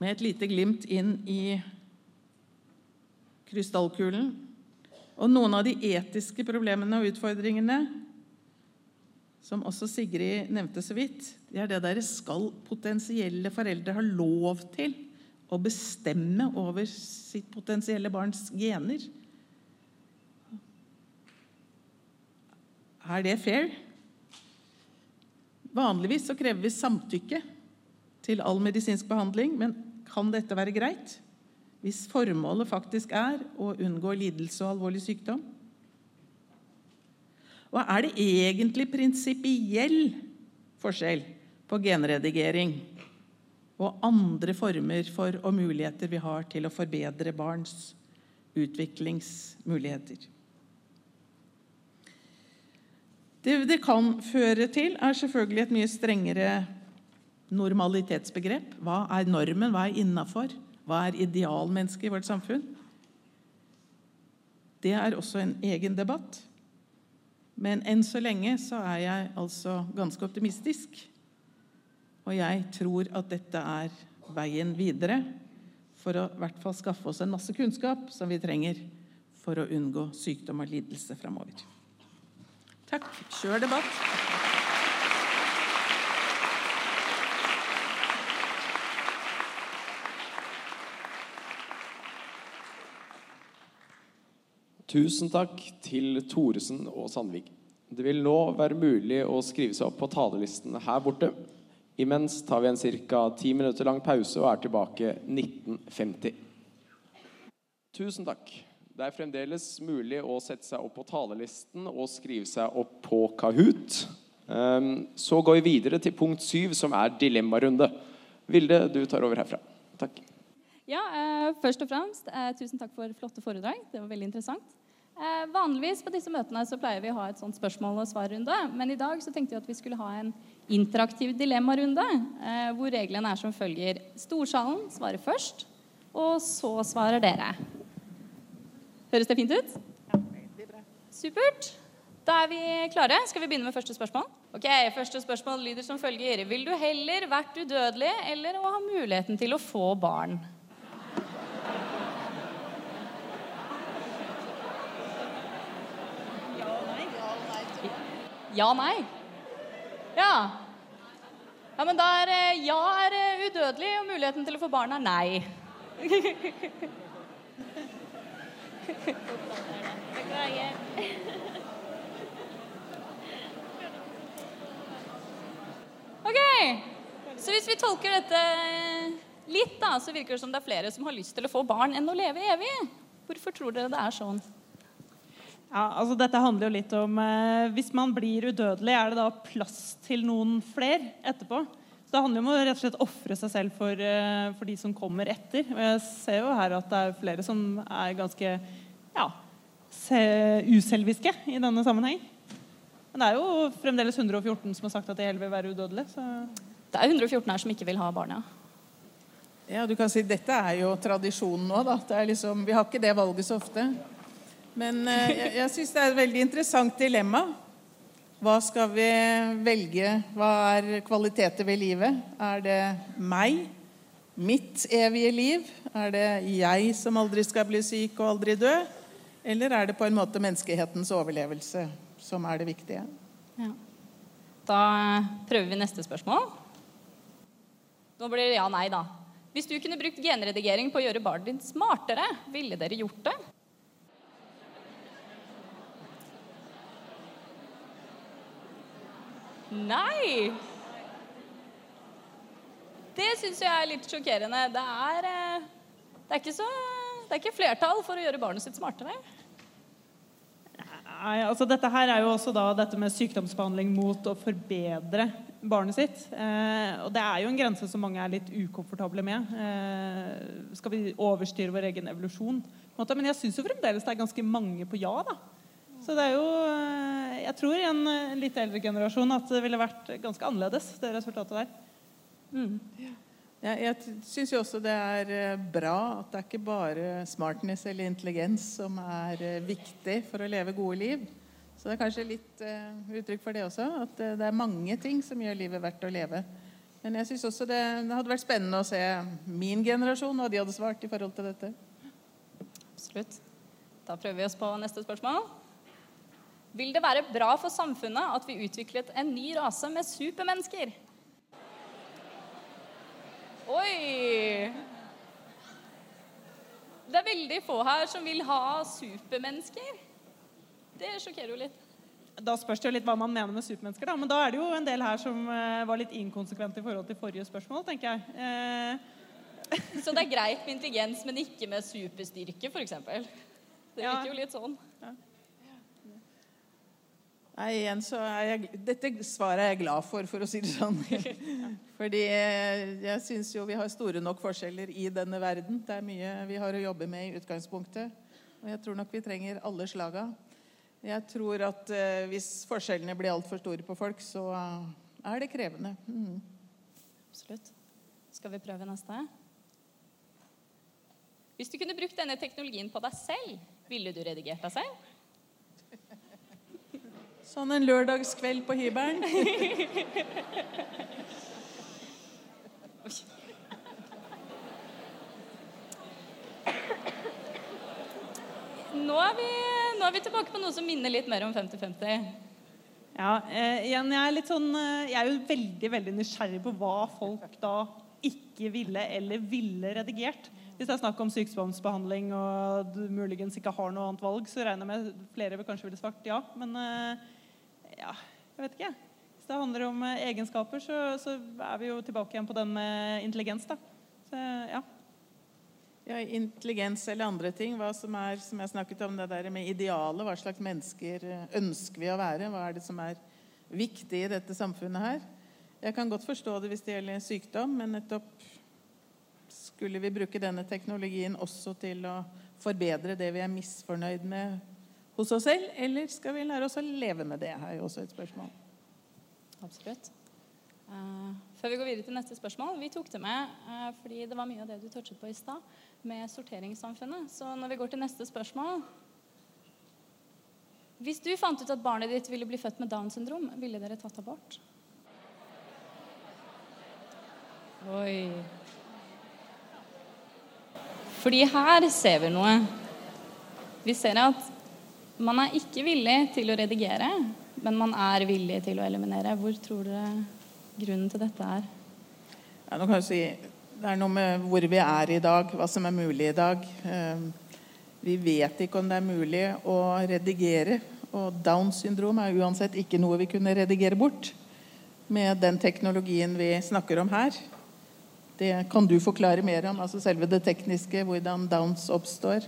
med et lite glimt inn i krystallkulen. Og noen av de etiske problemene og utfordringene som også Sigrid nevnte så vidt, det er det derre skal potensielle foreldre ha lov til å bestemme over sitt potensielle barns gener? Er det fair? Vanligvis så krever vi samtykke. til all medisinsk behandling, men kan dette være greit? Hvis formålet faktisk er å unngå lidelse og alvorlig sykdom? Og er det egentlig prinsipiell forskjell på genredigering og andre former for og muligheter vi har til å forbedre barns utviklingsmuligheter? Det det kan føre til, er selvfølgelig et mye strengere normalitetsbegrep. Hva er normen? Hva er innafor? Hva er idealmennesket i vårt samfunn? Det er også en egen debatt. Men enn så lenge så er jeg altså ganske optimistisk. Og jeg tror at dette er veien videre for å i hvert fall skaffe oss en masse kunnskap som vi trenger for å unngå sykdom og lidelse framover. Takk. Kjør debatt. Tusen takk til Thoresen og Sandvik. Det vil nå være mulig å skrive seg opp på talerlisten her borte. Imens tar vi en ca. ti minutter lang pause og er tilbake 1950. Tusen takk. Det er fremdeles mulig å sette seg opp på talerlisten og skrive seg opp på Kahoot. Ehm, Så går vi videre til punkt syv, som er dilemmarunde. Vilde, du tar over herfra. Takk. Ja, eh, først og fremst, eh, tusen takk for flotte foredrag. Det var veldig interessant. Eh, vanligvis på disse møtene så pleier vi å ha et sånt spørsmål- og svarrunde, men i dag så tenkte vi at vi skulle ha en interaktiv dilemmarunde, eh, hvor reglene er som følger. Storsalen svarer først, og så svarer dere. Høres det fint ut? Supert. Da er vi klare. Skal vi begynne med første spørsmål? Ok, Første spørsmål lyder som følger. Vil du heller vært udødelig eller å ha muligheten til å få barn? Ja, nei. Ja. Ja, men da er eh, ja er eh, udødelig, og muligheten til å få barn er nei. Ok, så hvis vi tolker dette litt, da, så virker det som det er flere som har lyst til å få barn enn å leve evig. Hvorfor tror dere det er sånn? Ja, altså Dette handler jo litt om eh, Hvis man blir udødelig, er det da plass til noen flere etterpå? Så Det handler jo om å rett og slett ofre seg selv for, eh, for de som kommer etter. Og jeg ser jo her at det er flere som er ganske ja, se- uselviske i denne sammenheng. Men det er jo fremdeles 114 som har sagt at de heller vil være udødelige. Så Det er 114 her som ikke vil ha barn, ja. Ja, du kan si Dette er jo tradisjonen nå. da. Det er liksom, vi har ikke det valget så ofte. Men eh, jeg, jeg syns det er et veldig interessant dilemma. Hva skal vi velge? Hva er kvaliteter ved livet? Er det meg? Mitt evige liv? Er det jeg som aldri skal bli syk og aldri dø? Eller er det på en måte menneskehetens overlevelse som er det viktige? ja. Da prøver vi neste spørsmål. Nå blir det ja-nei, da. Hvis du kunne brukt genredigering på å gjøre barnet ditt smartere, ville dere gjort det? Nei! Det syns jeg er litt sjokkerende. Det er, eh, det er ikke så Det er ikke flertall for å gjøre barnet sitt smartere. Nei, altså Dette her er jo også da dette med sykdomsbehandling mot å forbedre barnet sitt. Eh, og det er jo en grense som mange er litt ukomfortable med. Eh, skal vi overstyre vår egen evolusjon? Men jeg syns jo fremdeles det er ganske mange på ja. da. Så det er jo eh, Jeg tror i en eh, litt eldre generasjon at det ville vært ganske annerledes, det resultatet der. Mm. Jeg, jeg syns jo også det er eh, bra at det er ikke bare smartness eller intelligens som er viktig for å leve gode liv. Så det er kanskje litt uttrykk for det også, at det er mange ting som gjør livet verdt å leve. Men jeg syns også det, det hadde vært spennende å se min generasjon, hva de hadde svart i forhold til dette. Absolutt. Da prøver vi oss på neste spørsmål. Vil det være bra for samfunnet at vi utviklet en ny rase med supermennesker? Oi! Det er veldig få her som vil ha supermennesker. Det sjokkerer jo litt. Da spørs det jo litt hva man mener med supermennesker, da. Men da er det jo en del her som eh, var litt inkonsekvente i forhold til forrige spørsmål, tenker jeg. Eh, Så det er greit med intelligens, men ikke med superstyrke, f.eks. Det Ja. virker jo litt sånn. Nei, igjen så er jeg, Dette svaret er jeg glad for, for å si det sånn. Fordi eh, jeg syns jo vi har store nok forskjeller i denne verden. Det er mye vi har å jobbe med i utgangspunktet. Og jeg tror nok vi trenger alle slaga. Jeg tror at eh, hvis forskjellene blir altfor store på folk, så eh, er det krevende. Mm. Absolutt. Skal vi prøve neste? Hvis du kunne brukt denne teknologien på deg selv, ville du redigert deg selv? Sånn en lørdagskveld på hybelen. Nå er, vi, nå er vi tilbake på noe som minner litt mer om 50-50. Ja, eh, igjen, jeg er litt sånn eh, Jeg er jo veldig veldig nysgjerrig på hva folk da ikke ville eller ville redigert. Hvis det er snakk om sykdomsbehandling og du muligens ikke har noe annet valg, så regner jeg med flere vil kanskje ville svart ja. Men eh, ja, jeg vet ikke. Hvis det handler om eh, egenskaper, så, så er vi jo tilbake igjen på den med intelligens, da. Så ja. Ja, intelligens eller andre ting. Hva som er, som jeg snakket om, det der med idealet. Hva slags mennesker eh, ønsker vi å være? Hva er det som er viktig i dette samfunnet her? Jeg kan godt forstå det hvis det gjelder sykdom, men nettopp skulle vi bruke denne teknologien også til å forbedre det vi er misfornøyd med hos oss selv, eller skal vi lære oss å leve med det? er jo også et spørsmål. Absolutt. Eh, før vi går videre til neste spørsmål, vi tok det med eh, fordi det var mye av det du touchet på i stad, med sorteringssamfunnet. Så når vi går til neste spørsmål Hvis du fant ut at barnet ditt ville bli født med Downs syndrom, ville dere tatt abort? Oi. Fordi her ser vi noe. Vi ser at man er ikke villig til å redigere, men man er villig til å eliminere. Hvor tror dere grunnen til dette er? Ja, nå kan jeg si, det er noe med hvor vi er i dag, hva som er mulig i dag. Eh, Vi vet ikke om det er mulig å redigere. Og Downs syndrom er uansett ikke noe vi kunne redigere bort med den teknologien vi snakker om her. Det kan du forklare mer om, altså selve det tekniske, hvordan Downs oppstår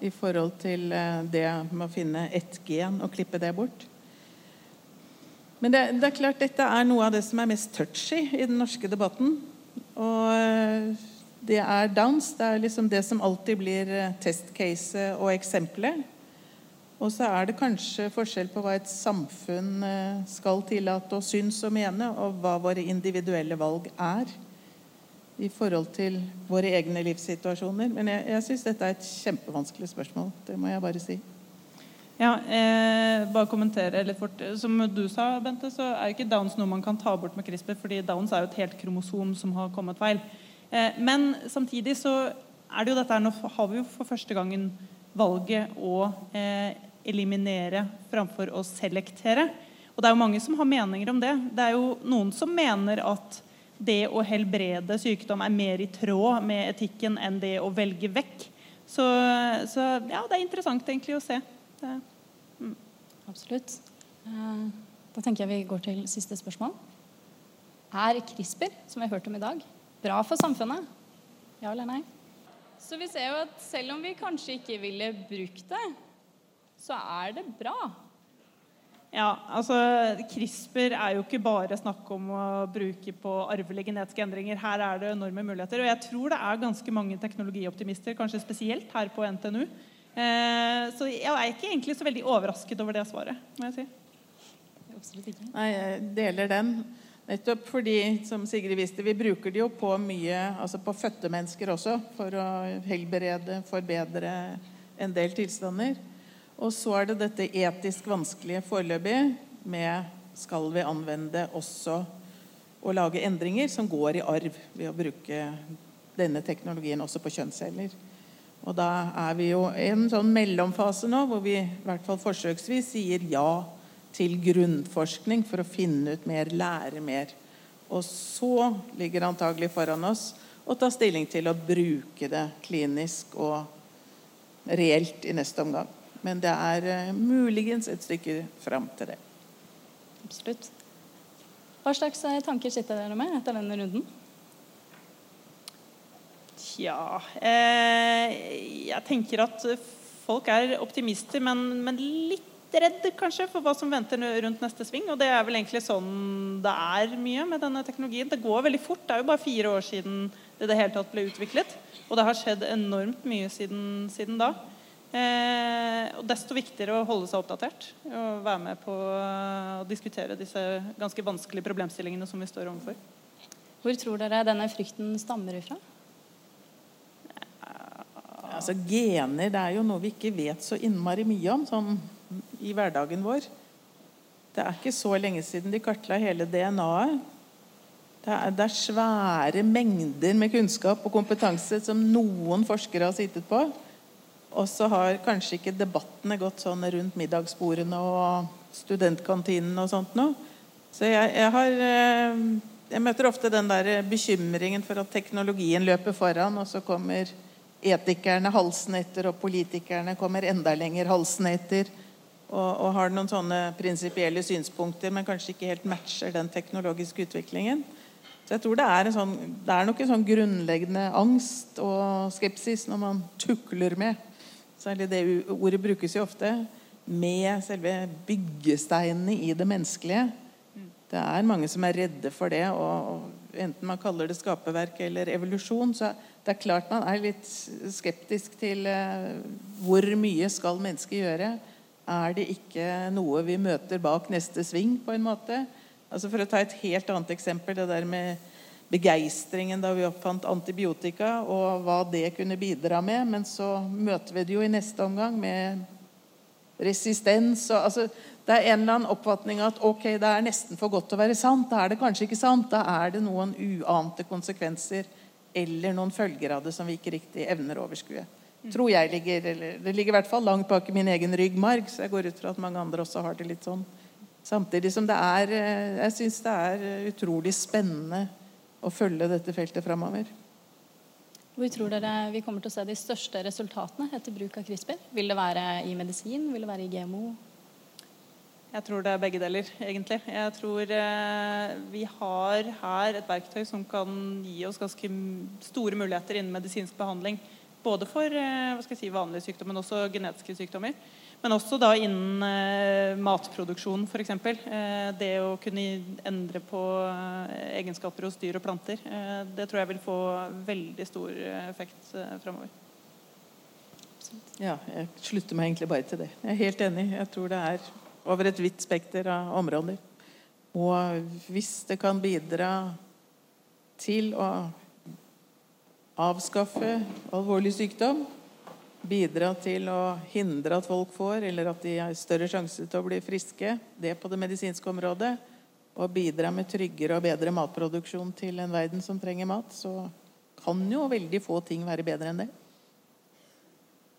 i forhold til eh, det med å finne ett gen og klippe det bort. Men det, det er klart dette er noe av det som er mest touchy i den norske debatten. Og eh, det er dans. Det er liksom det som alltid blir eh, testcase og eksempelet. Og så er det kanskje forskjell på hva et samfunn skal tillate og syns og mene, og hva våre individuelle valg er i forhold til våre egne livssituasjoner. Men jeg, jeg syns dette er et kjempevanskelig spørsmål. Det må jeg bare si. Ja, eh, bare kommentere litt fort. Som du sa, Bente, så er jo ikke Downs noe man kan ta bort med CRISPR, fordi Downs er jo et helt kromosom som har kommet feil. Eh, men samtidig så er det jo dette her, nå har vi jo for første gangen valget å eh, eliminere framfor å selektere. Og det er jo mange som har meninger om det. Det er jo noen som mener at det å helbrede sykdom er mer i tråd med etikken enn det å velge vekk. Så, så ja, det er interessant egentlig å se. Det, Absolutt. Eh, Da tenker jeg vi går til siste spørsmål. Er CRISPR, som vi har hørt om i dag, bra for samfunnet? Ja eller nei? Så vi ser jo at selv om vi kanskje ikke ville brukt det, så er det bra. Ja, altså CRISPR er jo ikke bare snakk om å bruke på arvelige genetiske endringer. Her er det enorme muligheter. Og jeg tror det er ganske mange teknologioptimister, kanskje spesielt her på NTNU. Eh, så jeg er ikke egentlig så veldig overrasket over det svaret. må jeg si. Absolutt ikke. Nei, jeg deler den. Nettopp fordi, som Sigrid viste, vi bruker det jo på mye, altså på fødte mennesker også, for å helbrede, forbedre en del tilstander. Og så er det dette etisk vanskelige foreløpig med skal vi anvende også å lage endringer som går i arv ved å bruke denne teknologien også på kjønnsceller. Og da er vi jo i en sånn mellomfase nå hvor vi i hvert fall forsøksvis sier ja til grunnforskning for å finne ut mer, lære mer. Og så ligger det antagelig foran oss å ta stilling til å bruke det klinisk og reelt i neste omgang. Men det er eh, muligens et stykke fram til det. Absolutt. Hva slags eh, tanker sitter dere med etter denne runden? Tja eh, Jeg tenker at folk er optimister, men, men litt redd kanskje for hva som venter rundt neste sving. Og det er vel egentlig sånn det er mye med denne teknologien. Det går veldig fort. Det er jo bare fire år siden det i det hele tatt ble utviklet. Og det har skjedd enormt mye siden, siden da. Eh, og desto viktigere å holde seg oppdatert og være med på å diskutere disse ganske vanskelige problemstillingene som vi står overfor. Hvor tror dere denne frykten stammer ifra? Altså, gener det er jo noe vi ikke vet så innmari mye om sånn i hverdagen vår. Det er ikke så lenge siden de kartla hele DNA-et. Det det er svære mengder med kunnskap og kompetanse som noen forskere har sittet på. Og så har kanskje ikke debattene gått sånn rundt middagsbordene og studentkantinene og sånt noe. Så jeg, jeg, har eh, Jeg møter ofte den der bekymringen for at teknologien løper foran, og så kommer etikerne halsen etter, og politikerne kommer enda lenger halsen etter. Og, og har noen sånne prinsipielle synspunkter, men kanskje ikke helt matcher den teknologiske utviklingen. Så jeg tror det er, sånn, det er nok en sånn grunnleggende angst og skepsis når man tukler med Særlig det ordet brukes jo ofte med selve byggesteinene i det menneskelige. Det er mange som er redde for det. og, Enten man kaller det skaperverk eller evolusjon, så det er klart man er litt skeptisk til uh, hvor mye skal mennesket gjøre. Er det ikke noe vi møter bak neste sving, på en måte? Altså For å ta et helt annet eksempel, det der med begeistringen da vi oppfant antibiotika, og hva det kunne bidra med. Men så møter vi det jo i neste omgang med resistens. Og, altså, det er en eller annen oppfatning at ok, det er nesten for godt til å være sant. Da er det kanskje ikke sant. Da er det noen uante konsekvenser eller noen følger av det som vi ikke riktig evner å overskue. Tror jeg ligger, eller Det ligger i hvert fall langt bak i min egen ryggmarg, så jeg går ut fra at mange andre også har det litt sånn. Samtidig som det er eh, Jeg syns det er utrolig spennende å følge dette feltet framover. Hvor tror dere vi kommer til å se de største resultatene etter bruk av CRISPR? Vil det være i medisin? Vil det være i GMO? Jeg tror det er begge deler, egentlig. Jeg tror eh, vi har her et verktøy som kan gi oss ganske store muligheter innen medisinsk behandling. Både for eh, si, vanlige sykdommer, men også genetiske sykdommer. Men også da innen eh, matproduksjon, f.eks. Eh, det å kunne endre på eh, egenskaper hos dyr og planter. Eh, det tror jeg vil få veldig stor eh, effekt eh, framover. Ja, jeg slutter meg egentlig bare til det. Jeg er helt enig. Jeg tror det er over et vidt spekter av områder. Og hvis det kan bidra til å avskaffe alvorlig sykdom, bidra til å hindre at folk får, eller at de har større sjanse til å bli friske, det på det medisinske området, og bidra med tryggere og bedre matproduksjon til en verden som trenger mat, så kan jo veldig få ting være bedre enn det.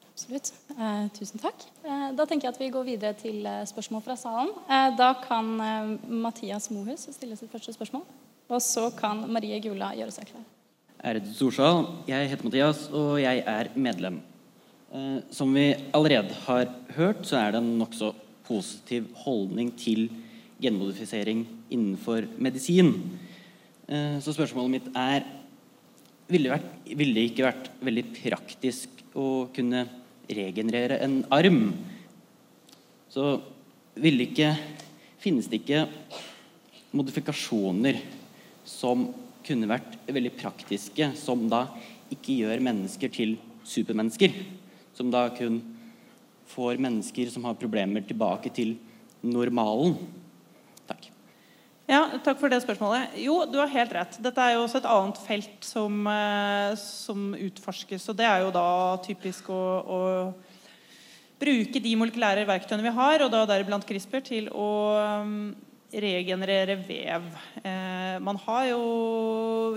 Absolutt. Eh, tusen takk. Eh, da tenker jeg at vi går videre til eh, spørsmål fra salen. Eh, da kan eh, Mathias Mohus stille sitt første spørsmål. Og så kan Marie Gula gjøre seg klar. Ærede Storsal, jeg heter Mathias, og jeg er medlem. Eh, som vi allerede har hørt, så er det en nokså positiv holdning til genmodifisering innenfor medisin. Eh, så spørsmålet mitt er ville det, vært, ville det ikke vært veldig praktisk å kunne regenerere en arm? Så ville ikke Finnes det ikke modifikasjoner som kunne vært veldig praktiske, som da ikke gjør mennesker til supermennesker? Som da kun får mennesker som har problemer, tilbake til normalen? Takk. Ja, takk for det spørsmålet. Jo, du har helt rett. Dette er jo også et annet felt som, eh, som utforskes. Og det er jo da typisk å, å bruke de molekylære verktøyene vi har, og da deriblant CRISPR, til å regenerere vev. Eh, man har jo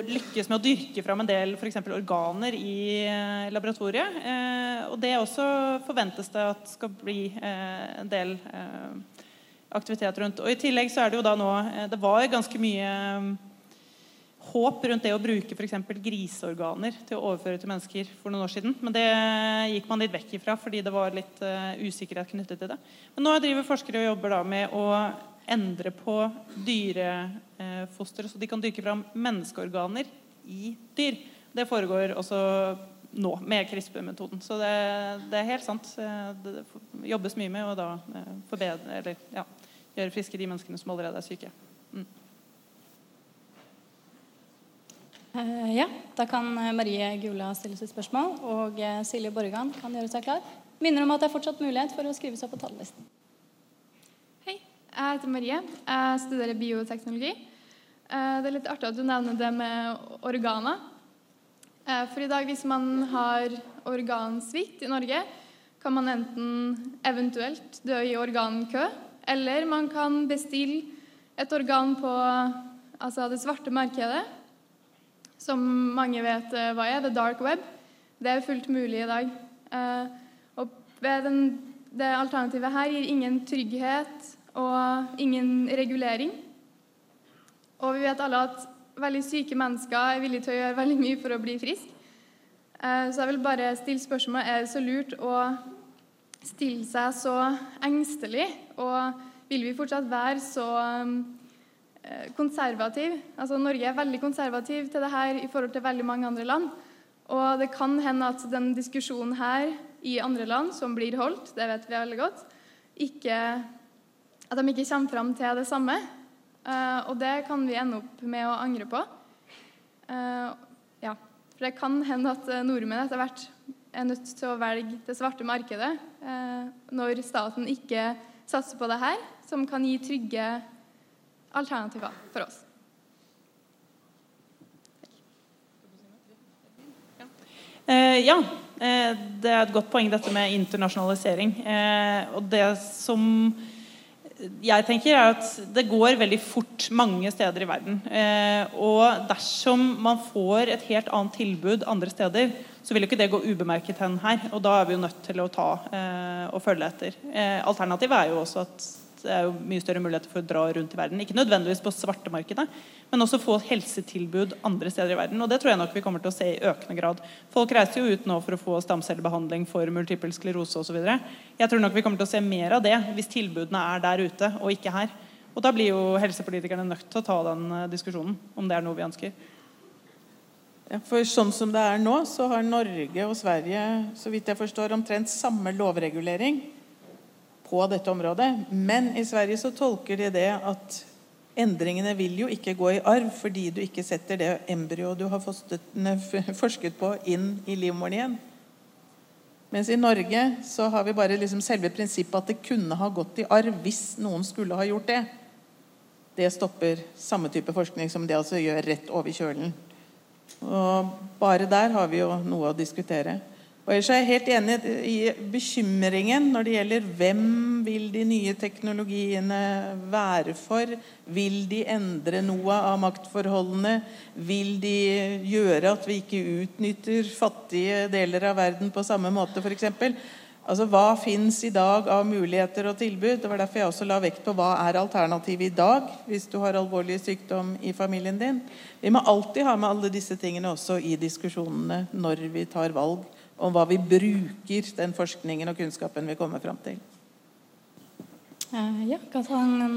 lykkes med å dyrke fram en del f.eks. organer i eh, laboratoriet. Eh, og det også forventes det at skal bli eh, en del eh, aktivitet rundt. Og I tillegg så er det jo da nå eh, Det var ganske mye håp rundt det å bruke f.eks. griseorganer til å overføre til mennesker for noen år siden. Men det gikk man litt vekk ifra fordi det var litt usikkerhet knyttet til det. Men nå driver forskere og jobber da med å endre på dyrefoster, uh, så de kan dyrke fram menneskeorganer i dyr. Det foregår også nå med CRISPR-metoden. Så det, det, er helt sant. Eh, det jobbes mye med å da forbedre, eller, ja, gjøre friske de menneskene som allerede er syke. Mm. Uh, ja, da kan eh, Marie Gula stille sitt spørsmål, og Silje Borgan kan gjøre seg klar. Minner om at det er fortsatt mulighet for å skrive seg på talerlisten. Jeg heter Marie. Jeg studerer bioteknologi. Uh, det er litt artig at du nevner det med organer. For i dag, hvis man har organsvikt i Norge, kan man enten eventuelt dø i organkø, eller man kan bestille et organ på altså det svarte markedet som mange vet eh, hva er, the dark web. Det er fullt mulig i dag. Eh, og det alternativet her gir ingen trygghet og ingen regulering. Og vi vet alle at veldig syke mennesker er villige til å gjøre veldig mye for å bli friske. Eh, så jeg vil bare stille spørsmålet er det så lurt å stille seg så engstelig, og vil vi fortsatt være så Eh, konservativ. Altså Norge er veldig konservativ til det her i forhold til veldig mange andre land. Og det kan hende at den diskusjonen her i andre land som blir holdt, det vet vi veldig godt, ikke, at de ikke kommer fram til det samme. Uh, og det kan vi ende opp med å angre på. Uh, ja, For det kan hende at nordmenn etter hvert er nødt til å velge det svarte markedet når staten ikke satser på det her, som kan gi trygge alternativer for oss. Eh, ja, eh, det er et godt poeng dette med internasjonalisering. Eh, og det som jeg tenker er at Det går veldig fort mange steder i verden. Eh, og dersom man får et helt annet tilbud andre steder, så vil jo ikke det gå ubemerket hen her. Og da er vi jo nødt til å ta eh, og følge etter. Eh, alternativet er jo også at det er jo mye større muligheter for å dra rundt i verden. Ikke nødvendigvis på svartemarkedet, men også få helsetilbud andre steder i verden. Og det tror jeg nok vi kommer til å se i økende grad. Folk reiser jo ut nå for å få stamcellebehandling for multippel sklerose osv. Jeg tror nok vi kommer til å se mer av det hvis tilbudene er der ute og ikke her. Og da blir jo helsepolitikerne nødt til å ta den eh, diskusjonen, om det er noe vi ønsker. For sånn som det er nå, så har Norge og Sverige så vidt jeg forstår, omtrent samme lovregulering på dette området. Men i Sverige så tolker de det at endringene vil jo ikke gå i arv fordi du ikke setter det embryoet du har forsket på, inn i livmoren igjen. Mens i Norge så har vi bare liksom selve prinsippet at det kunne ha gått i arv hvis noen skulle ha gjort det. Det stopper samme type forskning som det altså gjør rett over kjølen. Og bare der har vi jo noe å diskutere. Og ellers er helt enig i bekymringen når det gjelder hvem vil de nye teknologiene være for? Vil de endre noe av maktforholdene? Vil de gjøre at vi ikke utnytter fattige deler av verden på samme måte, f.eks.? Altså, Hva fins i dag av muligheter og tilbud? Det var derfor jeg også la vekt på hva er alternativet i dag hvis du har alvorlig sykdom i familien din. Vi må alltid ha med alle disse tingene også i diskusjonene når vi tar valg om hva vi bruker den forskningen og kunnskapen vi kommer fram til. Uh, ja, kan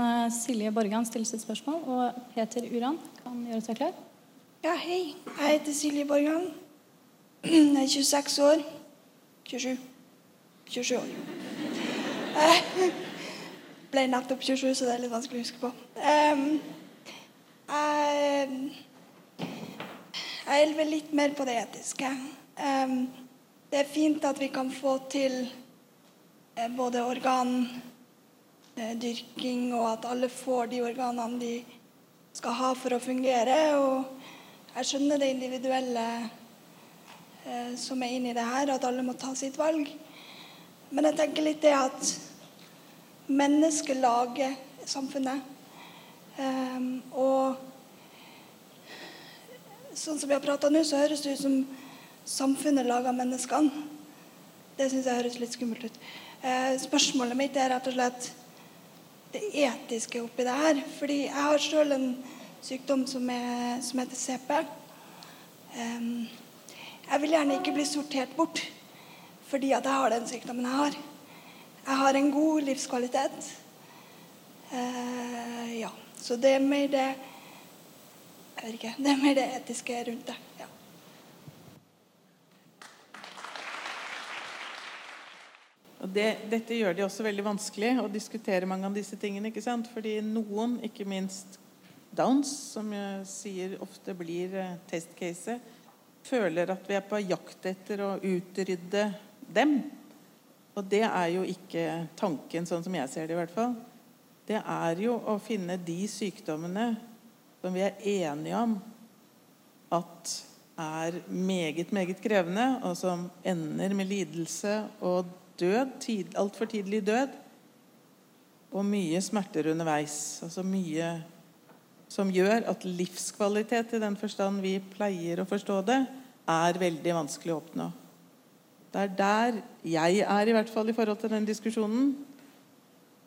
uh, Silje Borgan stille sitt spørsmål, og Peter Uran kan gjøre seg klar. Ja, hei. Jeg heter Silje Borgan. Jeg er 26 år. 27. 27 år. Jeg ble nettopp 27, så det er litt vanskelig å huske på. Jeg, jeg elver litt mer på det etiske. Um, det er fint at vi kan få til eh, både organdyrking, og at alle får de organene de skal ha for å fungere. Og jeg skjønner det individuelle eh, som er inni det her, at alle må ta sitt valg. Men jeg tenker litt det at mennesket lager samfunnet. Og sånn som vi har prata nå, så høres det ut som samfunnet lager menneskene. Det syns jeg høres litt skummelt ut. Eh, spørsmålet mitt er rett og slett det etiske oppi det her. Fordi jeg har sjøl en sykdom som, er, som heter CP. Jeg vil gjerne ikke bli sortert bort fordi at jeg har den sykdommen jeg har. Jeg har en god livskvalitet. Uh, ja. Så det er mer det Jeg vet ikke. Det er mer det etiske rundt det. Ja. Og det, dette gjør det også veldig vanskelig å diskutere mange av disse tingene. ikke sant? Fordi noen, ikke minst Downs, som jeg sier ofte blir eh, testcase, føler at vi er på jakt etter å utrydde dem. Og det er jo ikke tanken, sånn som jeg ser det i hvert fall. Det er jo å finne de sykdommene som vi er enige om at er meget, meget krevende, og som ender med lidelse og død, tid, altfor tidlig død, og mye smerter underveis. Altså mye som gjør at livskvalitet i den forstand vi pleier å forstå det, er veldig vanskelig å oppnå. Det er der jeg er, i hvert fall i forhold til den diskusjonen.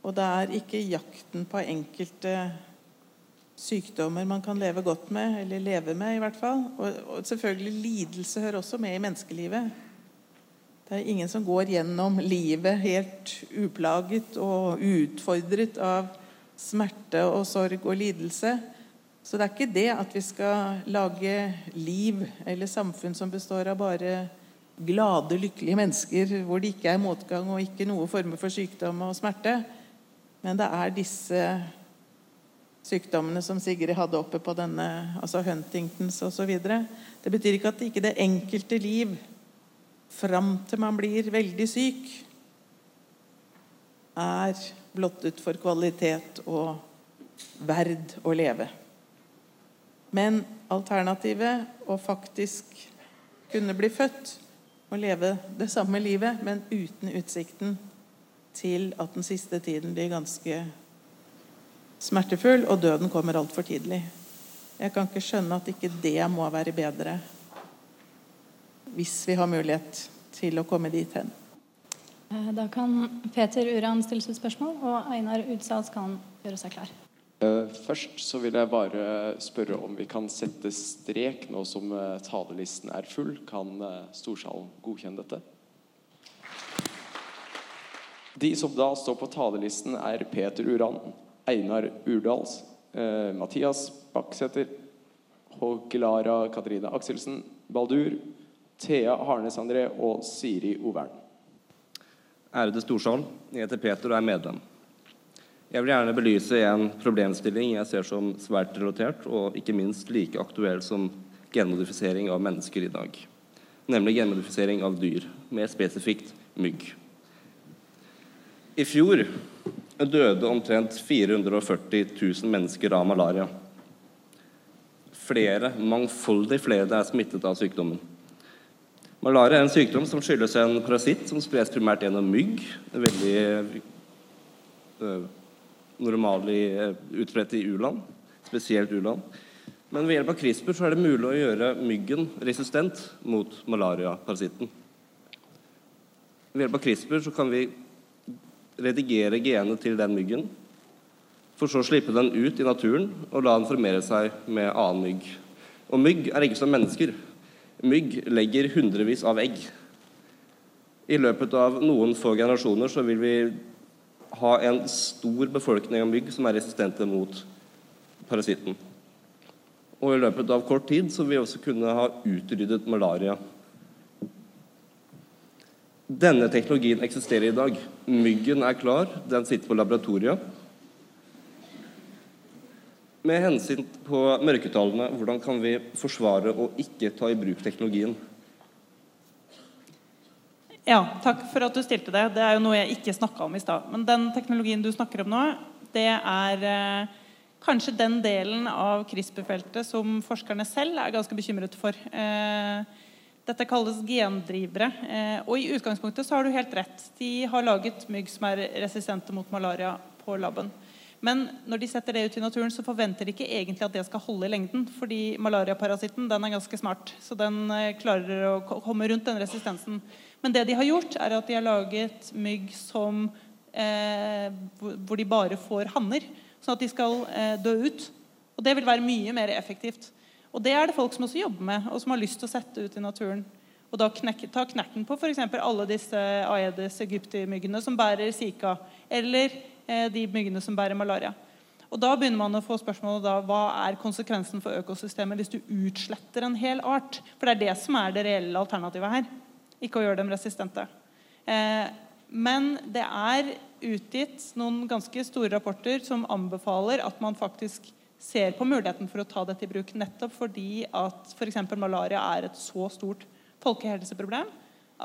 Og det er ikke jakten på enkelte sykdommer man kan leve godt med, eller leve med, i hvert fall. Og, og selvfølgelig lidelse hører også med i menneskelivet. Det er ingen som går gjennom livet helt uplaget og utfordret av smerte og sorg og lidelse. Så det er ikke det at vi skal lage liv eller samfunn som består av bare glade, lykkelige mennesker hvor det ikke er motgang og ikke noe former for sykdom og smerte. Men det er disse sykdommene som Sigrid hadde oppe på denne, altså Huntingtons osv. Det betyr ikke at ikke det enkelte liv fram til man blir veldig syk, er blottet for kvalitet og verd å leve. Men alternativet å faktisk kunne bli født og leve det samme livet, men uten utsikten til at den siste tiden blir ganske smertefull, og døden kommer altfor tidlig. Jeg kan ikke skjønne at ikke det må være bedre hvis vi har mulighet til å komme dit hen. Eh, da kan Peter Uran stille sitt spørsmål, og Einar Utsals kan gjøre seg klar. Eh, først så vil jeg bare spørre om vi kan sette strek nå som talerlisten talelisten er full. Kan storsalen godkjenne dette? De som da står på talelisten, er Peter Uran, Einar Urdals, Mathias Bakksæter, Hågelara Katrine Akselsen, Baldur, Thea Harnes André og Siri Overn. Ærede storsal. Jeg heter Peter og er medlem. Jeg vil gjerne belyse en problemstilling jeg ser som svært relatert, og ikke minst like aktuell som genmodifisering av mennesker i dag. Nemlig genmodifisering av dyr, mer spesifikt mygg. I fjor døde omtrent 440 000 mennesker av malaria. Flere, mangfoldig flere, er smittet av sykdommen. Malaria er en sykdom som skyldes en parasitt som spres primært gjennom mygg. Det er veldig uh, normalt uh, utbredt i u-land, spesielt u-land. Men ved hjelp av CRISPR så er det mulig å gjøre myggen resistent mot malariaparasitten. Ved hjelp av CRISPR så kan vi redigere genet til den myggen, for så å slippe den ut i naturen og la den formere seg med annen mygg. Og mygg er ikke som mennesker. Mygg legger hundrevis av egg. I løpet av noen få generasjoner så vil vi ha en stor befolkning av mygg som er resistente mot parasitten. Og i løpet av kort tid så vil vi også kunne ha utryddet malaria. Denne teknologien eksisterer i dag. Myggen er klar, den sitter på laboratoriet. Med hensyn på mørketallene, hvordan kan vi forsvare å ikke ta i bruk teknologien? Ja, takk for at du stilte det. Det er jo noe jeg ikke snakka om i stad. Men den teknologien du snakker om nå, det er eh, kanskje den delen av CRISPR-feltet som forskerne selv er ganske bekymret for. Eh, dette kalles gendrivere. Eh, og i utgangspunktet så har du helt rett. De har laget mygg som er resistente mot malaria på laben. Men når de setter det ut i naturen, så forventer de ikke egentlig at det skal holde i lengden. Fordi malariaparasitten den er ganske smart, så den eh, klarer å komme rundt den resistensen. Men det de har gjort, er at de har laget mygg som, eh, hvor de bare får hanner. Sånn at de skal eh, dø ut. Og det vil være mye mer effektivt. Og det er det folk som også jobber med, og som har lyst til å sette ut i naturen. Og da knekke, ta knekken på f.eks. alle disse Aedes aegypti-myggene som bærer zika, eller de myggene som bærer malaria. Og Da begynner man å få spørsmålet da, hva er konsekvensen for økosystemet hvis du utsletter en hel art? For det er det som er det reelle alternativet her. Ikke å gjøre dem resistente. Eh, men det er utgitt noen ganske store rapporter som anbefaler at man faktisk ser på muligheten for å ta dette i bruk, nettopp fordi at f.eks. For malaria er et så stort folkehelseproblem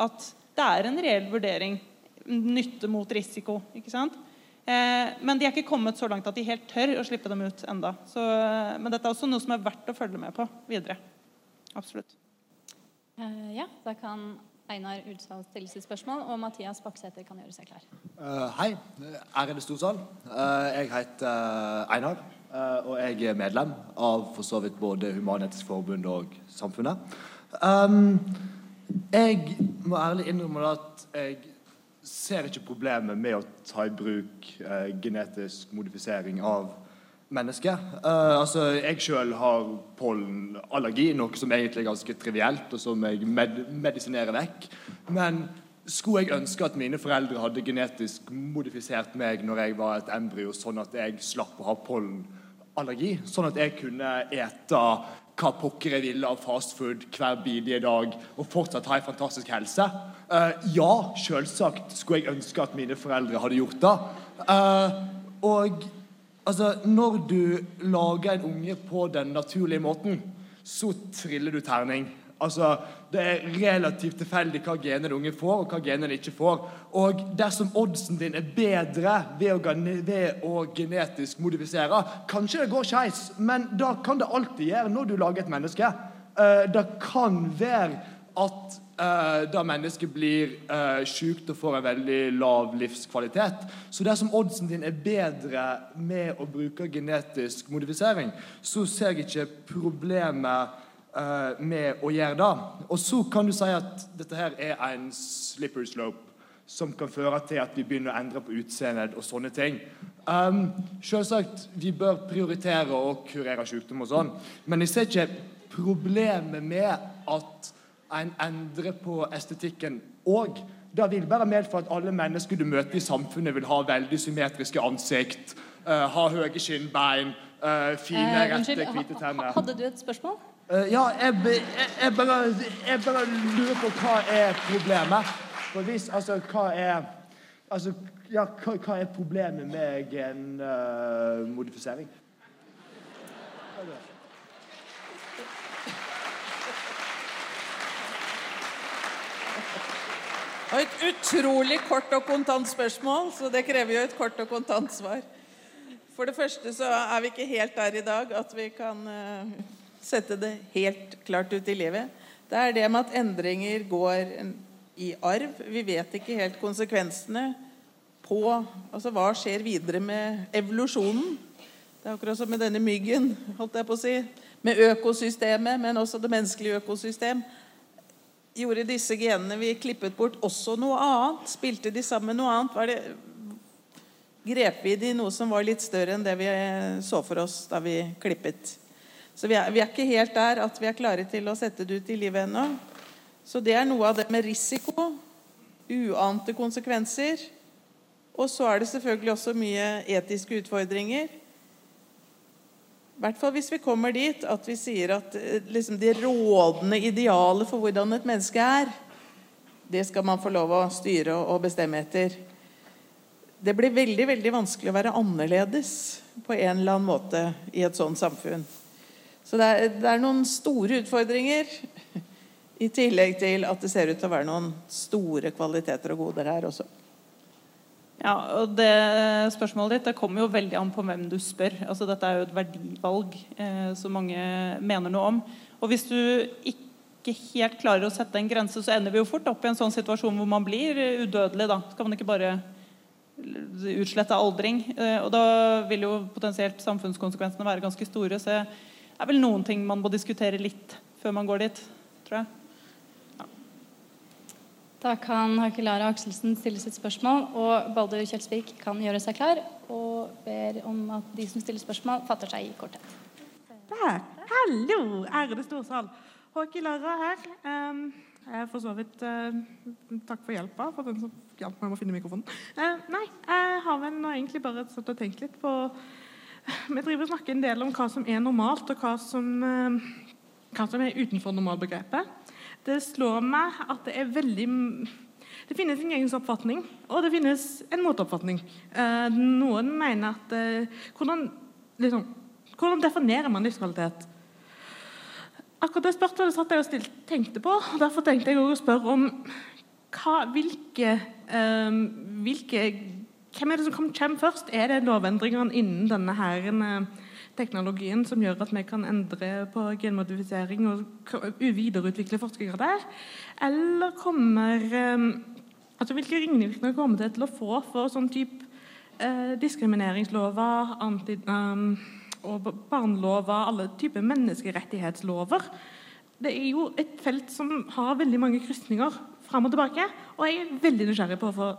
at det er en reell vurdering. Nytte mot risiko. ikke sant? Eh, men de er ikke kommet så langt at de helt tør å slippe dem ut enda. Så, eh, men dette er også noe som er verdt å følge med på videre. Absolutt. Uh, ja, da kan Einar Udsal stille sitt spørsmål, og Mathias Baksæter kan gjøre seg klar. Uh, hei, ærede storsal. Uh, jeg heter Einar, og jeg er medlem av for så vidt både Human-Etisk Forbund og Samfunnet. Um, jeg må ærlig innrømme at jeg ser ikke problemet med å ta i bruk eh, genetisk modifisering av mennesker. Uh, altså, jeg sjøl har pollenallergi, noe som egentlig er ganske trivielt, og som jeg med medisinerer vekk. Men skulle jeg ønske at mine foreldre hadde genetisk modifisert meg når jeg var et embryo, sånn at jeg slapp å ha pollenallergi, sånn at jeg kunne ete hva pokker jeg ville av fastfood hver bidige dag og fortsatt ha en fantastisk helse. Uh, ja, selvsagt skulle jeg ønske at mine foreldre hadde gjort det. Uh, og altså, når du lager en unge på den naturlige måten, så triller du terning. Altså, Det er relativt tilfeldig hva gener unge får, og hva gener de ikke får. Og dersom oddsen din er bedre ved å, ved å genetisk modifisere Kanskje det går skeis, men da kan det alltid gjøre når du lager et menneske. Uh, det kan være at uh, da mennesket blir uh, sykt og får en veldig lav livskvalitet. Så dersom oddsen din er bedre med å bruke genetisk modifisering, så ser jeg ikke problemet uh, med å gjøre det. Og så kan du si at dette her er en slippery slope som kan føre til at vi begynner å endre på utseendet og sånne ting. Um, selvsagt, vi bør prioritere å kurere sykdom og sånn, men jeg ser ikke problemet med at en endrer på estetikken og det vil bare medføre at alle mennesker du møter i samfunnet, vil ha veldig symmetriske ansikt, uh, ha høye skinnbein, uh, fine, eh, rette, hvite tenner. Hadde du et spørsmål? Uh, ja, jeg, jeg, jeg, bare, jeg, bare, lurer på hva er problemet. For hvis, altså, hva er Altså, ja, hva, hva er problemet med genmodifisering? Uh, Og et utrolig kort og kontant spørsmål, så det krever jo et kort og kontant svar. For det første så er vi ikke helt der i dag at vi kan uh, sette det helt klart ut i livet. Det er det med at endringer går i arv. Vi vet ikke helt konsekvensene på Altså hva skjer videre med evolusjonen? Det er akkurat som med denne myggen, holdt jeg på å si. Med økosystemet, men også det menneskelige økosystem. Gjorde disse genene vi klippet bort, også noe annet? Spilte de sammen noe annet? Var det, grep vi det i noe som var litt større enn det vi så for oss da vi klippet? Så vi er, vi er, ikke helt der at vi er klare til å sette det ut i livet ennå. Så det er noe av det med risiko, uante konsekvenser. Og så er det selvfølgelig også mye etiske utfordringer. I hvert fall hvis vi kommer dit at vi sier at eh, liksom, det rådende idealet for hvordan et menneske er, det skal man få lov å styre og bestemme etter. Det blir veldig veldig vanskelig å være annerledes på en eller annen måte i et sånt samfunn. Så det er, det er, noen store utfordringer, i tillegg til at det ser ut til å være noen store kvaliteter og goder her også. Ja, og det Spørsmålet ditt det kommer jo veldig an på hvem du spør. Altså, dette er jo et verdivalg eh, som mange mener noe om. Og Hvis du ikke helt klarer å sette en grense, så ender vi jo fort opp i en sånn situasjon hvor man blir udødelig. da. Skal man ikke bare utslette aldring? Eh, og Da vil jo potensielt samfunnskonsekvensene være ganske store. så jeg er vel noen ting man må diskutere litt før man går dit, tror jeg. Ja. Da kan Hakelara Akselsen stille sitt spørsmål, og Baldur Kjelsvik kan gjøre seg klar. Og ber om at de som stiller spørsmål, fatter seg i korthet. Hallo, ærede storsal. Håki Lara her. Um, jeg er for så vidt uh, Takk for hjelpa, for den som hjalp meg med å finne mikrofonen. Uh, nei, jeg har vel nå egentlig bare satt og tenkt litt på Vi driver og snakker en del om hva som er normalt, og hva som, uh, hva som er utenfor normalbegrepet. Det slår meg at det er veldig det finnes en egen oppfatning, og det finnes en motoppfatning. noen mener at hvordan, liksom, hvordan definerer man livskvalitet? Akkurat det spørsmålet satt jeg og stilt, tenkte på. og Derfor tenkte jeg å spørre om hva, hvilke, hvilke, Hvem er det som kommer først? Er det lovendringene innen denne her, teknologien som gjør at vi kan endre på genmodifisering og videreutvikle forskninger der? Eller kommer um, altså Hvilke ringvirkninger kommer det til å få for sånn type eh, diskrimineringslover, anti... Um, og barnelover, alle typer menneskerettighetslover. Det er jo et felt som har veldig mange krysninger fram og tilbake. Og jeg er veldig nysgjerrig på å få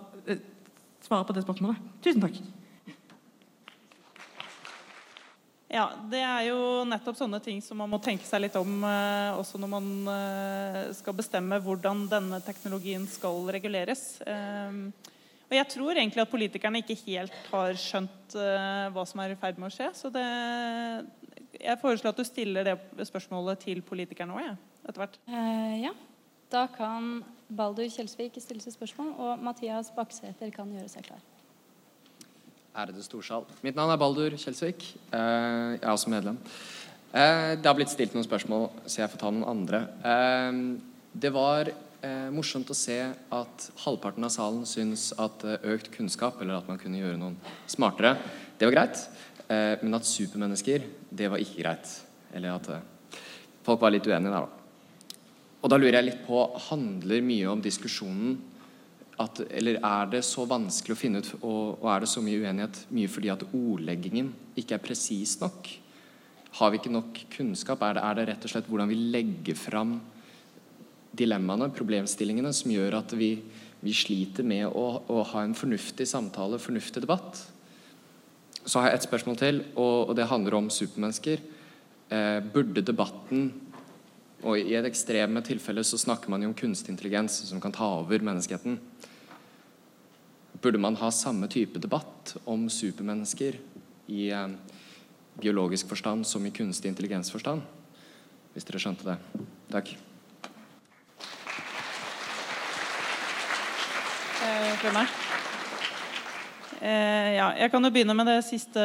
svare på det spørsmålet. Tusen takk. Ja, Det er jo nettopp sånne ting som man må tenke seg litt om eh, også når man eh, skal bestemme hvordan denne teknologien skal reguleres. Eh, og jeg tror egentlig at politikerne ikke helt har skjønt uh, hva som er i ferd med å skje. Så det, jeg foreslår at du stiller det spørsmålet til politikerne òg, ja, etter hvert. Uh, ja. Da kan Baldur Kjelsvik stiller sitt spørsmål, og Mathias Baksæter kan gjøre seg klar. Ærede storsal. Mitt navn er Baldur Kjelsvik. Uh, jeg er også medlem. det har blitt stilt noen spørsmål, så jeg får ta noen andre. det var eh, morsomt å se at halvparten av salen syns at eh, økt kunnskap, eller at man kunne gjøre noen smartere, det var greit. Eh, men at supermennesker, det var ikke greit. Eller at eh, folk var litt uenige der, da. Og da lurer jeg litt på Handler mye om diskusjonen at, Eller er det så vanskelig å finne ut, og, og er det så mye uenighet mye fordi at ordleggingen ikke er presis nok? Har vi ikke nok kunnskap? Er det, er det rett og slett hvordan vi legger fram dilemmaene, problemstillingene, som gjør at vi, vi sliter med å, å, ha en fornuftig samtale, fornuftig debatt. Så har jeg et spørsmål til, og, og det handler om supermennesker. Eh, burde debatten og I et ekstreme tilfelle så snakker man jo om kunstig intelligens som kan ta over menneskeheten. Burde man ha samme type debatt om supermennesker i eh, biologisk forstand som i kunstig intelligensforstand? Hvis dere skjønte det. Takk. for. Eh, ja, jeg kan jo begynne med det siste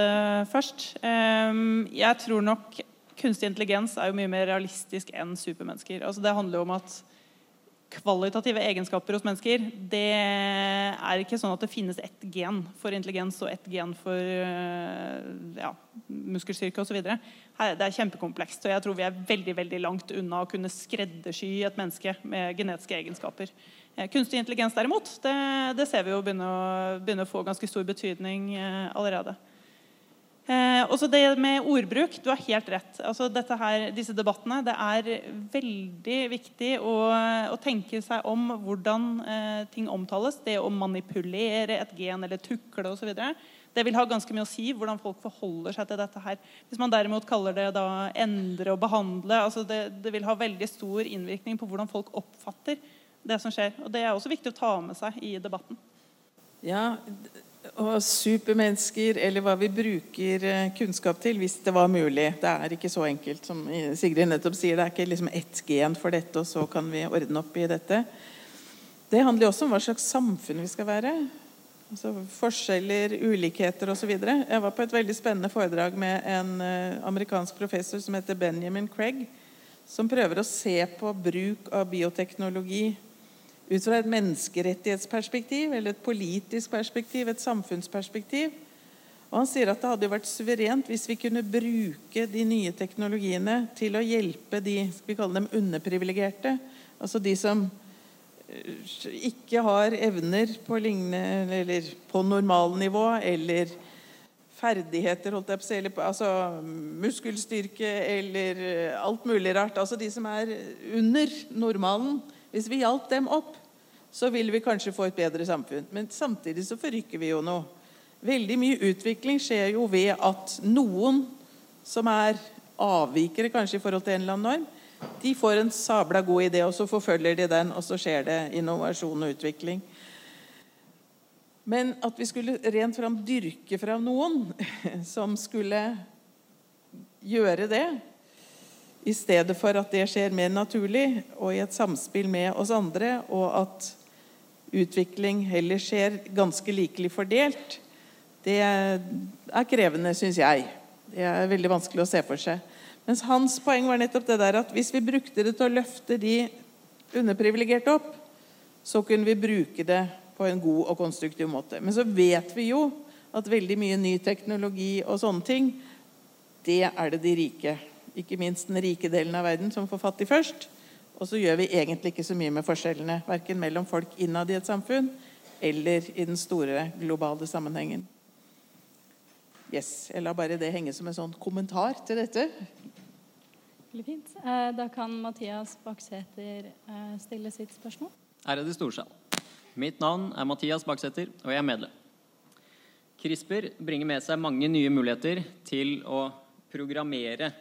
først. Eh, jeg tror nok kunstig intelligens er jo mye mer realistisk enn supermennesker. Altså, det handler jo om at kvalitative egenskaper hos mennesker det er ikke sånn at det finnes ett gen for intelligens og ett gen for eh, ja, muskelstyrke osv. Det er kjempekomplekst. og Jeg tror vi er veldig veldig langt unna å kunne skreddersy et menneske med genetiske egenskaper. Eh, kunstig intelligens derimot, det, det ser vi jo begynne å, begynne å, få ganske stor betydning eh, allerede. Eh, også det med ordbruk. Du har helt rett. Altså her, disse debattene, Det er veldig viktig å, å tenke seg om hvordan eh, ting omtales. Det å manipulere et gen eller tukle osv. Det vil ha ganske mye å si hvordan folk forholder seg til dette. her. Hvis man derimot kaller det da endre og behandle, altså det, det vil ha veldig stor innvirkning på hvordan folk oppfatter det som skjer. Og Det er også viktig å ta med seg i debatten. Ja, og supermennesker, eller hva vi bruker eh, kunnskap til, hvis det var mulig. Det er ikke så enkelt som Sigrid nettopp sier. Det er ikke liksom ett gen for dette, og så kan vi ordne opp i dette. Det handler også om hva slags samfunn vi skal være. Altså forskjeller, ulikheter osv. Jeg var på et veldig spennende foredrag med en eh, amerikansk professor som heter Benjamin Craig, som prøver å se på bruk av bioteknologi ut fra et menneskerettighetsperspektiv eller et politisk perspektiv, et samfunnsperspektiv. Og Han sier at det hadde vært suverent hvis vi kunne bruke de nye teknologiene til å hjelpe de skal vi kalle dem underprivilegerte, altså de som eh, ikke har evner på, lignende, eller på normalnivå eller ferdigheter, holdt jeg på eller altså muskelstyrke eller eh, alt mulig rart. Altså de som er under normalen. Hvis vi hjalp dem opp, så vil vi kanskje få et bedre samfunn. Men samtidig så forrykker vi jo noe. Veldig mye utvikling skjer jo ved at noen som er avvikere kanskje i forhold til en eller annen norm, de får en sabla god idé, og så forfølger de den, og så skjer det innovasjon og utvikling. Men at vi skulle rent fram dyrke fram noen som skulle gjøre det, i stedet for at det skjer mer naturlig og i et samspill med oss andre, og at utvikling heller skjer ganske likelig fordelt, det er krevende, syns jeg. Det er veldig vanskelig å se for seg. Mens hans poeng var nettopp det der at hvis vi brukte det til å løfte de underprivilegerte opp, så kunne vi bruke det på en god og konstruktiv måte. Men så vet vi jo at veldig mye ny teknologi og sånne ting, det er det de rike, ikke minst den rike delen av verden, som får fattig først. Og så gjør vi egentlig ikke så mye med forskjellene, verken mellom folk innad i et samfunn eller i den store globale sammenhengen. Yes, Jeg lar bare det henge som en sånn kommentar til dette. Veldig fint. Eh, da kan Mathias Baksæter eh, stille sitt spørsmål. Ærede storsal. Mitt navn er Mathias Baksæter, og jeg er medlem. CRISPR bringer med seg mange nye muligheter til å programmere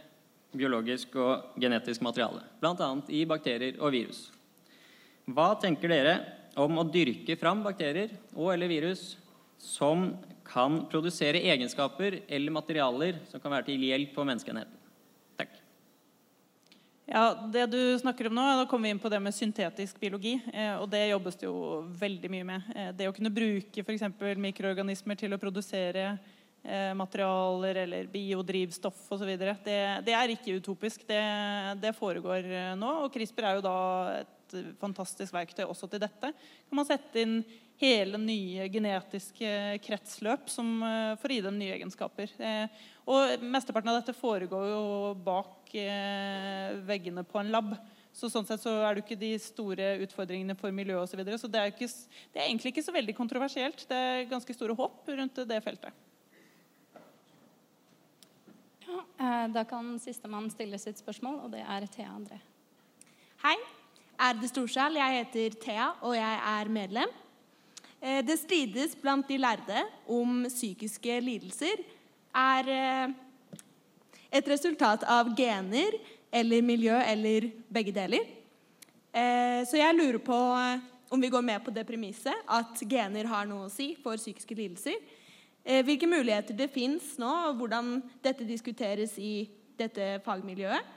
biologisk og genetisk materiale, bl.a. i bakterier og virus. Hva tenker dere om å dyrke fram bakterier og eller virus som kan produsere egenskaper eller materialer som kan være til hjelp for menneskeenheten? Takk. Ja, det du snakker om nå, Da kommer vi inn på det med syntetisk biologi. Eh, og Det jobbes det jo veldig mye med. Eh, det å kunne bruke f.eks. mikroorganismer til å produsere materialer eller biodrivstoff osv. Det, det er ikke utopisk. Det, det, foregår eh, nå. Og CRISPR er jo da et fantastisk verktøy også til dette. Kan man sette inn hele nye genetiske kretsløp som, eh, for å gi dem nye egenskaper. Og Mesteparten av dette foregår jo bak veggene på en lab. Så sånn sett så er det ikke de store utfordringene for miljøet osv. Så, videre. så det er, ikke, det er egentlig ikke så veldig kontroversielt. Det er ganske store håp rundt det feltet. Eh, da kan sistemann stille sitt spørsmål, og det er Thea André. Hei. Ærede storsal. Jeg heter Thea, og jeg er medlem. Eh, det strides blant de lærde om psykiske lidelser er eh, et resultat av gener eller miljø eller begge deler. Så jeg lurer på om vi går med på det premisset at gener har noe å si for psykiske lidelser. Eh, hvilke muligheter det fins nå, og hvordan dette diskuteres i dette fagmiljøet.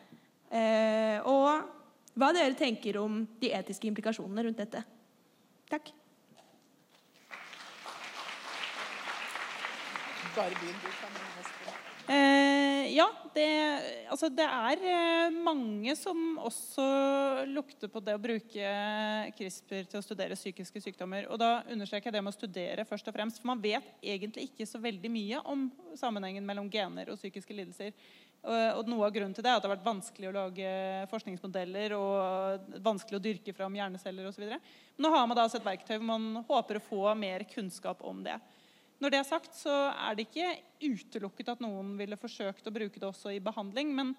Eh, og hva dere tenker om de etiske implikasjonene rundt dette. Takk. Bare begynn, du kan. Eh, ja, det, altså det, er eh, mange som også lukter på det å bruke CRISPR til å studere psykiske sykdommer. Og da understreker jeg det med å studere først og fremst. For man vet egentlig ikke så veldig mye om sammenhengen mellom gener og psykiske lidelser. Og noe av grunnen til det er at det har vært vanskelig å lage forskningsmodeller og vanskelig å dyrke fram hjerneceller osv. Nå har man da et verktøy hvor man håper å få mer kunnskap om det. Når det er sagt, så er det ikke utelukket at noen ville forsøkt å bruke det også i behandling. Men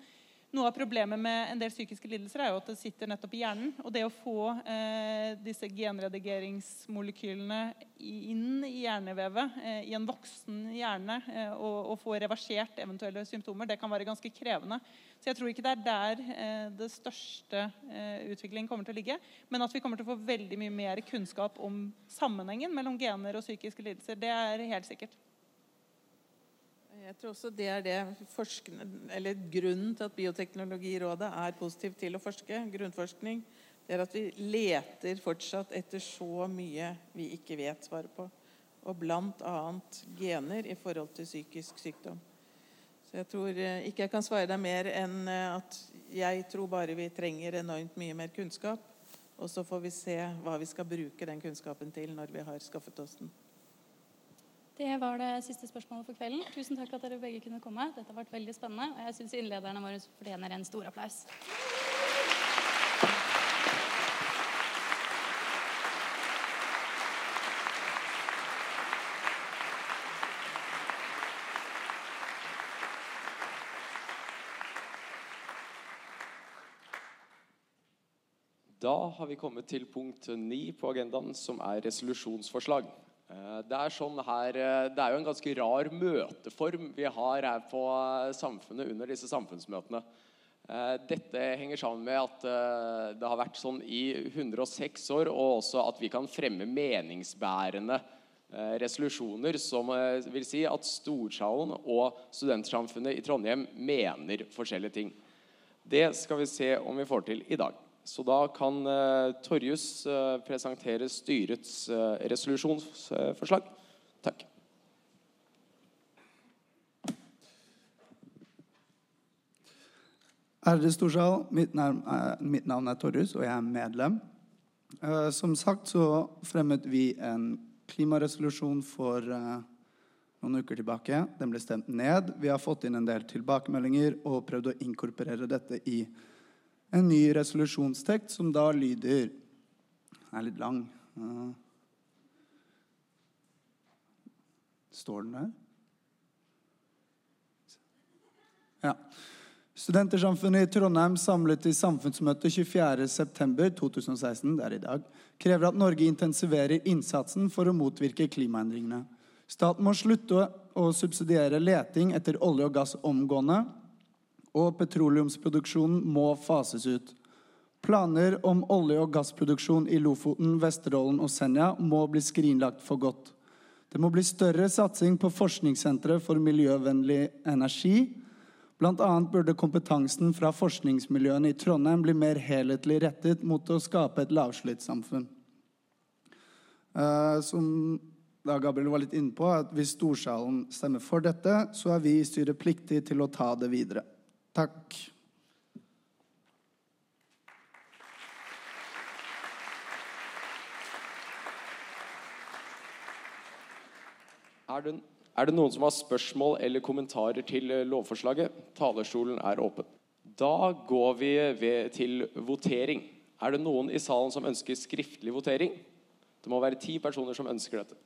noe av problemet med en del psykiske lidelser er jo at det sitter nettopp i hjernen. Og det å få eh, disse genredigeringsmolekylene inn i hjernevevet eh, i en voksen hjerne eh, og, og, få reversert eventuelle symptomer, det kan være ganske krevende. Så jeg tror ikke det er der eh, det største eh, utviklingen kommer til å ligge. Men at vi kommer til å få veldig mye mer kunnskap om sammenhengen mellom gener og psykiske lidelser, det er helt sikkert. Jeg tror også det er det eller grunnen til at Bioteknologirådet er positiv til å forske, grunnforskning. Det er at vi leter fortsatt etter så mye vi ikke vet svaret på. Og bl.a. gener i forhold til psykisk sykdom. Så jeg tror eh, ikke jeg kan svare deg mer enn eh, at jeg tror bare vi trenger enormt mye mer kunnskap. Og så får vi se hva vi skal bruke den kunnskapen til når vi har skaffet oss den. Det var det siste spørsmålet for kvelden. Tusen takk at dere begge kunne komme. Dette har vært veldig spennende, og jeg syns innlederne våre fortjener en stor applaus. Da har vi kommet til punkt ni på agendaen, som er resolusjonsforslag. Eh, Det er sånn her, eh, det er jo en ganske rar møteform vi har her på eh, Samfunnet under disse samfunnsmøtene. Dette henger sammen med at det har vært sånn i 106 år, og også at vi kan fremme meningsbærende resolusjoner som vil si at Storsalen og Studentsamfunnet i Trondheim mener forskjellige ting. Det skal vi se om vi får til i dag. Så da kan eh, Torjus eh, presentere styrets eh, resolusjonsforslag. Takk. Ærede storsal, mitt mitt navn er Torjus, og jeg er medlem. Som sagt så fremmet vi en klimaresolusjon for noen uker tilbake. Den ble stemt ned. Vi har fått inn en del tilbakemeldinger og prøvd å inkorporere dette i en ny resolusjonstekst, som da lyder Den er litt lang. Eh, står den der? Ja. Studentersamfunnet i Trondheim samlet i samfunnsmøte 24.9.2016, det er i dag, krever at Norge intensiverer innsatsen for å motvirke klimaendringene. Staten må slutte å subsidiere leting etter olje og gass omgående, og petroleumsproduksjonen må fases ut. Planer om olje- og gassproduksjon i Lofoten, Vesterålen og Senja må bli skrinlagt for godt. Det må bli større satsing på forskningssentre for miljøvennlig energi. Annet burde kompetansen fra forskningsmiljøene i Trondheim bli mer helhetlig rettet mot å skape et lavslittsamfunn. Eh, som da Gabriel var litt inne på, at hvis Storsalen stemmer for dette, så er vi i styret pliktig til å ta det videre. Takk. Er det, er det noen som har spørsmål eller kommentarer til eh, lovforslaget? Talerstolen er åpen. Da går vi til votering. Er det noen i salen som ønsker skriftlig votering? Det må være ti personer som ønsker dette.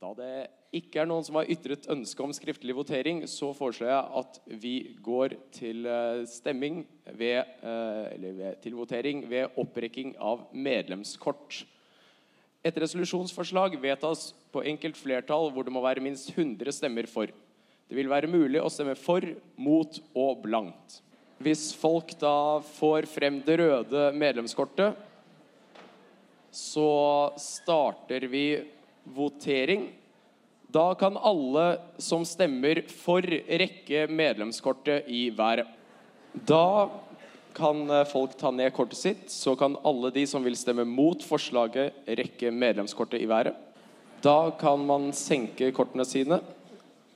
Da det ikke er noen som har ytret ønske om skriftlig votering, så foreslår jeg at vi går til eh, stemming ved, eh, eller ved, til votering ved opprekking av medlemskort. Et resolusjonsforslag vedtas på enkelt flertall hvor det må være minst 100 stemmer for. Det vil være mulig å stemme for, mot og blankt. Hvis folk da får frem det røde medlemskortet, så starter vi votering. Da kan alle som stemmer for, rekke medlemskortet i været. Da kan eh, folk ta ned kortet sitt, så kan alle de som vil stemme mot forslaget, rekke medlemskortet i været. Da kan man senke kortene sine.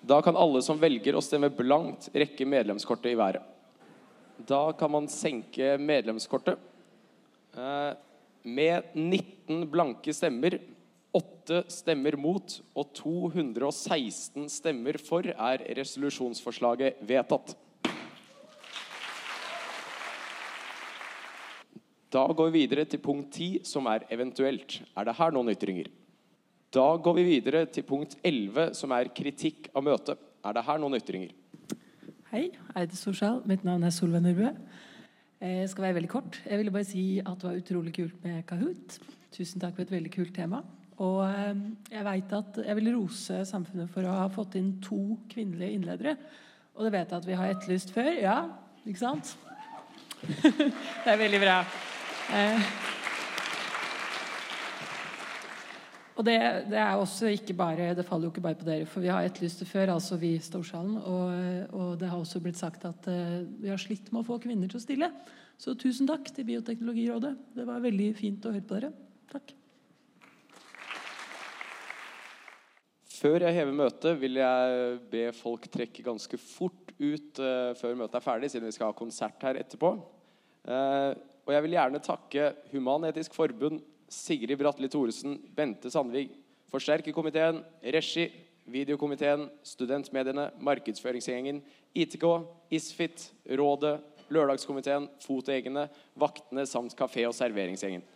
Da kan alle som velger å stemme blankt, rekke medlemskortet i været. Da kan man senke medlemskortet. Eh, Med 19 blanke stemmer, 8 stemmer mot og 216 stemmer for er resolusjonsforslaget vedtatt. Da går vi videre til punkt 10, som er eventuelt. Er det her noen ytringer? Da går vi videre til punkt 11, som er kritikk av møtet. Er det her noen ytringer? Hei, Eide Storsal. Mitt navn er Solveig Nordbø. Jeg skal være veldig kort. Jeg ville bare si at det var utrolig kult med Kahoot. Tusen takk for et veldig kult tema. Og eh, jeg vet at jeg vil rose samfunnet for å ha fått inn to kvinnelige innledere. Og det vet jeg at vi har etterlyst før. Ja, ikke sant? det er veldig bra. Eh, og det, det er også ikke bare Det faller jo ikke bare på dere, for vi har etterlyst det før, altså vi i Storsalen. Og, og det har også blitt sagt at eh, vi har slitt med å få kvinner til å stille. Så tusen takk til Bioteknologirådet. Det var veldig fint å høre på dere. Takk. Før jeg hever møtet, vil jeg be folk trekke ganske fort ut uh, før møtet er ferdig, siden vi skal ha konsert her etterpå. Uh, og jeg vil gjerne takke Human-Etisk Forbund, Sigrid Bratli Thoresen, Bente Sandvig, Forsterkerkomiteen, Regi, Videokomiteen, Studentmediene, Markedsføringsgjengen, ITK, ISFIT, Rådet, Lørdagskomiteen, Fotegene, Vaktene samt kafé- og serveringsgjengen.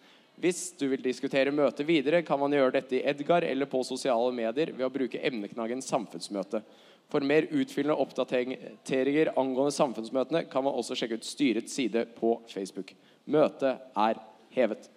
Hvis du vil diskutere møtet videre, kan man gjøre dette i Edgar eller på sosiale medier ved å bruke emneknaggen 'Samfunnsmøte'. For mer utfyllende oppdateringer angående samfunnsmøtene kan man også sjekke ut styrets side på Facebook. Møtet er hevet.